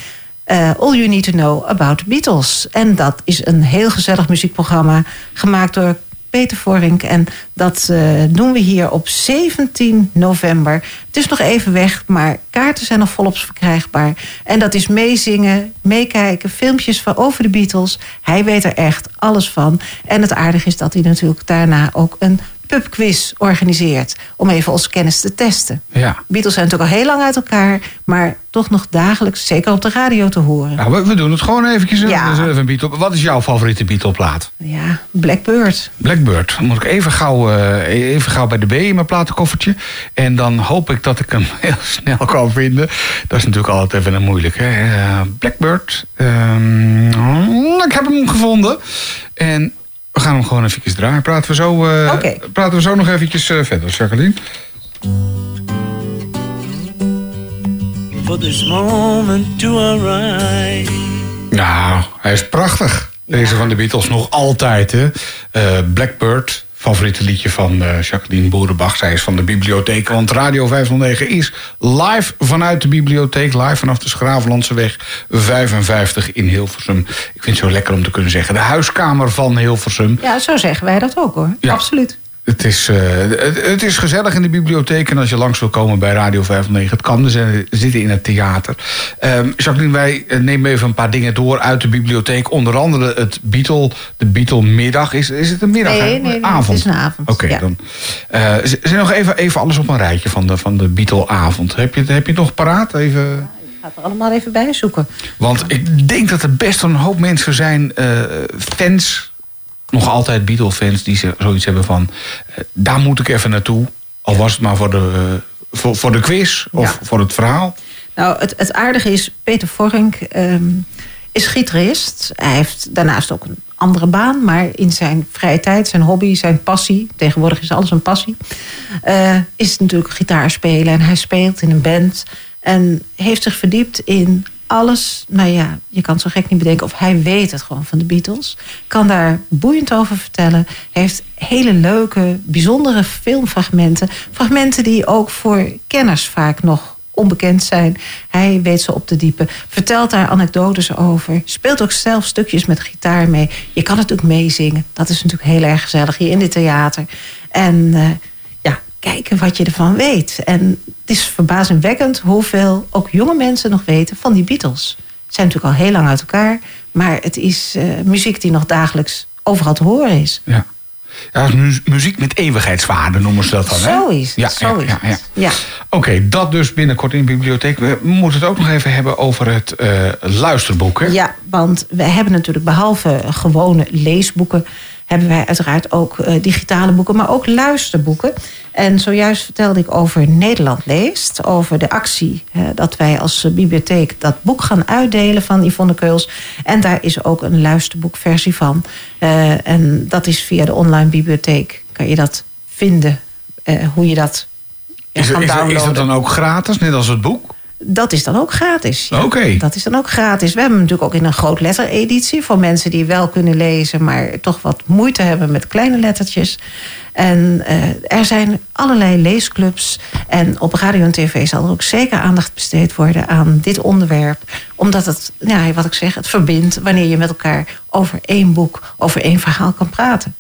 Eh, All You Need to Know About the Beatles. En dat is een heel gezellig muziekprogramma gemaakt door Peter Vorink. En dat eh, doen we hier op 17 november. Het is nog even weg, maar kaarten zijn nog volop verkrijgbaar. En dat is meezingen, meekijken, filmpjes van over de Beatles. Hij weet er echt alles van. En het aardige is dat hij natuurlijk daarna ook een pubquiz organiseert. Om even onze kennis te testen. Ja. Beatles zijn natuurlijk al heel lang uit elkaar, maar toch nog dagelijks, zeker op de radio te horen. Nou, we, we doen het gewoon eventjes. Ja. Even een Beatle. Wat is jouw favoriete Beatle-plaat? Ja, Blackbird. Blackbird. Dan moet ik even gauw, eh, even gauw bij de B in mijn platenkoffertje. En dan hoop ik dat ik hem heel snel kan vinden. Dat is natuurlijk altijd even een moeilijk. Hè? Eh, Blackbird. Ehm, ik heb hem gevonden. En we gaan hem gewoon even draaien. Praten we zo, eh, praten we zo nog eventjes eh, verder, Jacqueline. for this moment to arrive. Nou, hij is prachtig. Deze van de Beatles nog altijd. Hè? Eh, Blackbird favoriete liedje van eh, Jacqueline Boerenbach. Zij is van de bibliotheek, want Radio 509 is live vanuit de bibliotheek. Live vanaf de Schravenlandse weg 55 in Hilversum. Ik vind het zo lekker om te kunnen zeggen. De huiskamer van Hilversum. Ja, zo zeggen wij dat ook hoor. Ja. Absoluut. Het is, eh, het, is gezellig in de bibliotheek. En als je langs wil komen bij Radio 509, het kan. We zijn- zitten in het theater. Ehm, Jacqueline, wij eh, nemen even een paar dingen door uit de bibliotheek. Onder andere het Beatle, de Beatle-middag. Is, is het een middag? Nee, nee, nee, avond. het is een avond, Oké, ja. dan. eh, z- zijn nog even, even alles op een rijtje van de, van de Beatle-avond. Heb je, het- heb je het nog paraat? Even... Ik ga het er allemaal even bij zoeken. Want ik denk dat er best een hoop mensen zijn, eh, fans, nog altijd Beatle-fans, die ze zoiets hebben van: eh, daar moet ik even naartoe. Al was het maar voor de, eh, voor, voor de quiz of Ja. voor het verhaal. Nou, het, het aardige is, Peter Vorink ehm, is gitarist. Hij heeft daarnaast ook een andere baan. Maar in zijn vrije tijd, zijn hobby, zijn passie... tegenwoordig is alles een passie... eh, is natuurlijk gitaar spelen. En hij speelt in een band. En heeft zich verdiept in alles. Nou ja, je kan het zo gek niet bedenken. Of hij weet het gewoon van de Beatles. Kan daar boeiend over vertellen. Heeft hele leuke, bijzondere filmfragmenten. Fragmenten die ook voor kenners vaak nog onbekend zijn. Hij weet ze op te diepen. Vertelt daar anekdotes over. Speelt ook zelf stukjes met gitaar mee. Je kan natuurlijk meezingen. Dat is natuurlijk heel erg gezellig hier in dit theater. En eh, kijken wat je ervan weet. En het is verbazingwekkend hoeveel ook jonge mensen nog weten van die Beatles. Ze zijn natuurlijk al heel lang uit elkaar. Maar het is eh, muziek die nog dagelijks overal te horen is. Ja. Ja, mu- muziek met eeuwigheidswaarde noemen ze dat dan. hè? Zo is het, Ja, zo ja, ja, ja. Ja. Oké, dat dus binnenkort in de bibliotheek. We moeten het ook nog even hebben over het eh, luisterboek. Hè? Ja, want we hebben natuurlijk behalve gewone leesboeken... hebben wij uiteraard ook eh, digitale boeken, maar ook luisterboeken. En zojuist vertelde ik over Nederland leest. Over de actie dat wij als bibliotheek dat boek gaan uitdelen van Yvonne Keuls. En daar is ook een luisterboekversie van. Eh, en dat is via de online bibliotheek. Kan je dat vinden, eh, hoe je dat Is, kan is, is downloaden. dat dan ook gratis, net als het boek? Dat is dan ook gratis. ja. Oké. Dat is dan ook gratis. We hebben hem natuurlijk ook in een groot lettereditie... voor mensen die wel kunnen lezen... maar toch wat moeite hebben met kleine lettertjes. En eh, er zijn allerlei leesclubs. En op radio en tv zal er ook zeker aandacht besteed worden... aan dit onderwerp. Omdat het, ja, wat ik zeg, het verbindt... wanneer je met elkaar over één boek, over één verhaal kan praten.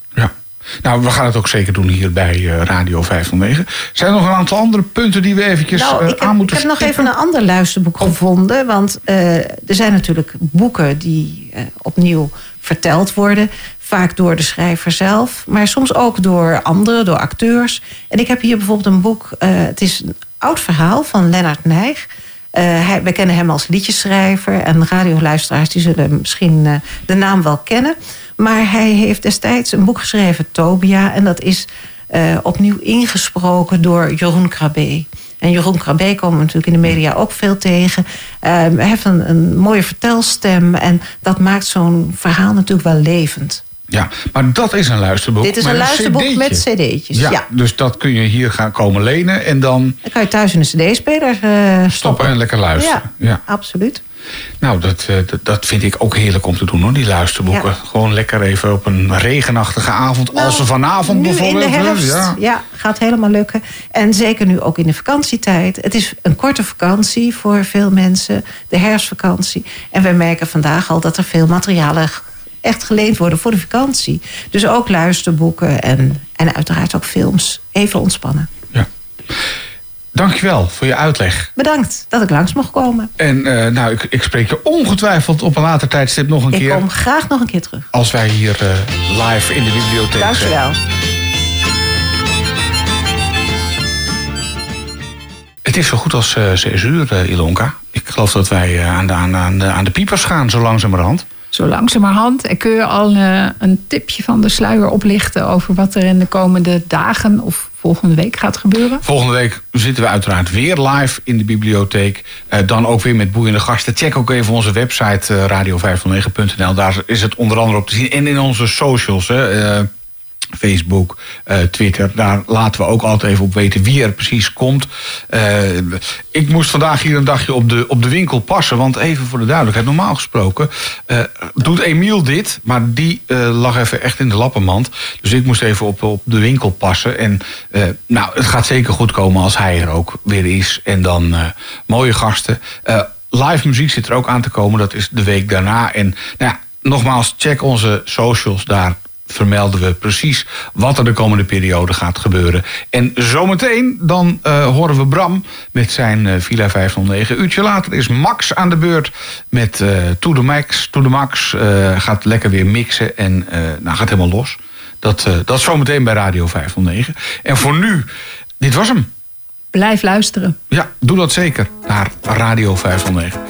Nou, we gaan het ook zeker doen hier bij eh, Radio 509. Zijn er nog een aantal andere punten die we eventjes nou, eh, heb, aan moeten ik heb nog even een ander luisterboek gevonden. Want eh, er zijn natuurlijk boeken die opnieuw verteld worden. Vaak door de schrijver zelf. Maar soms ook door anderen, door acteurs. En ik heb hier bijvoorbeeld een boek. het is een oud verhaal van Lennart Nijg. We kennen hem als liedjeschrijver. En radioluisteraars die zullen misschien de naam wel kennen. Maar hij heeft destijds een boek geschreven, Tobia. En dat is eh, opnieuw ingesproken door Jeroen Krabbe. En Jeroen Krabbe komen we natuurlijk in de media ook veel tegen. Eh, hij heeft een, een mooie vertelstem. En dat maakt zo'n verhaal natuurlijk wel levend. Ja, maar dat is een luisterboek. Dit is een luisterboek cd'tje. met cd'tjes, Ja, ja. dus dat kun je hier gaan komen lenen en dan Dan kan je thuis in een cd-speler eh, stoppen. stoppen en lekker luisteren. Ja, Ja. absoluut. Nou, dat, eh, dat, dat vind ik ook heerlijk om te doen hoor, die luisterboeken. Ja. Gewoon lekker even op een regenachtige avond, als ze vanavond Nou, nu bijvoorbeeld. in de hè? herfst, Ja. ja. gaat helemaal lukken. En zeker nu ook in de vakantietijd. Het is een korte vakantie voor veel mensen, de herfstvakantie. En wij merken vandaag al dat er veel materialen echt geleend worden voor de vakantie. Dus ook luisterboeken en, en uiteraard ook films. Even ontspannen. Dankjewel voor je uitleg. Bedankt dat ik langs mocht komen. En eh, nou, ik, ik spreek je ongetwijfeld op een later tijdstip nog een Ik keer. kom graag nog een keer terug. Als wij hier eh, live in de bibliotheek Dank je zijn. wel. Het is zo goed als eh 6 uur, Ilonka. Ik geloof dat wij aan, de- aan, de, aan de piepers gaan, zo langzamerhand. Zo langzamerhand. En kun je al eh, een tipje van de sluier oplichten over wat er in de komende dagen of volgende week gaat gebeuren? Volgende week zitten we uiteraard weer live in de bibliotheek. Eh, dan ook weer met boeiende gasten. Check ook even onze website eh, radio509.nl. Daar is het onder andere op te zien. En in onze socials. Hè. Facebook, eh, Twitter. Daar laten we ook altijd even op weten wie er precies komt. Eh, ik moest vandaag hier een dagje op de, op de winkel passen. Want even voor de duidelijkheid, normaal gesproken eh, doet Emiel dit. Maar die lag even echt in de lappenmand. Dus ik moest even op, op de winkel passen. En nou, het gaat zeker goed komen als hij er ook weer is. En dan mooie gasten. Live muziek zit er ook aan te komen. Dat is de week daarna. En nou ja, nogmaals, check onze socials daar vermelden we precies wat er de komende periode gaat gebeuren. En zometeen dan eh, horen we Bram met zijn eh, Villa 509. Uurtje later is Max aan de beurt met eh To The Max. To The Max gaat lekker weer mixen en nou, gaat helemaal los. Dat, dat zometeen bij Radio 509. En voor nu, dit was hem. Blijf luisteren. Ja, doe dat zeker naar Radio 509.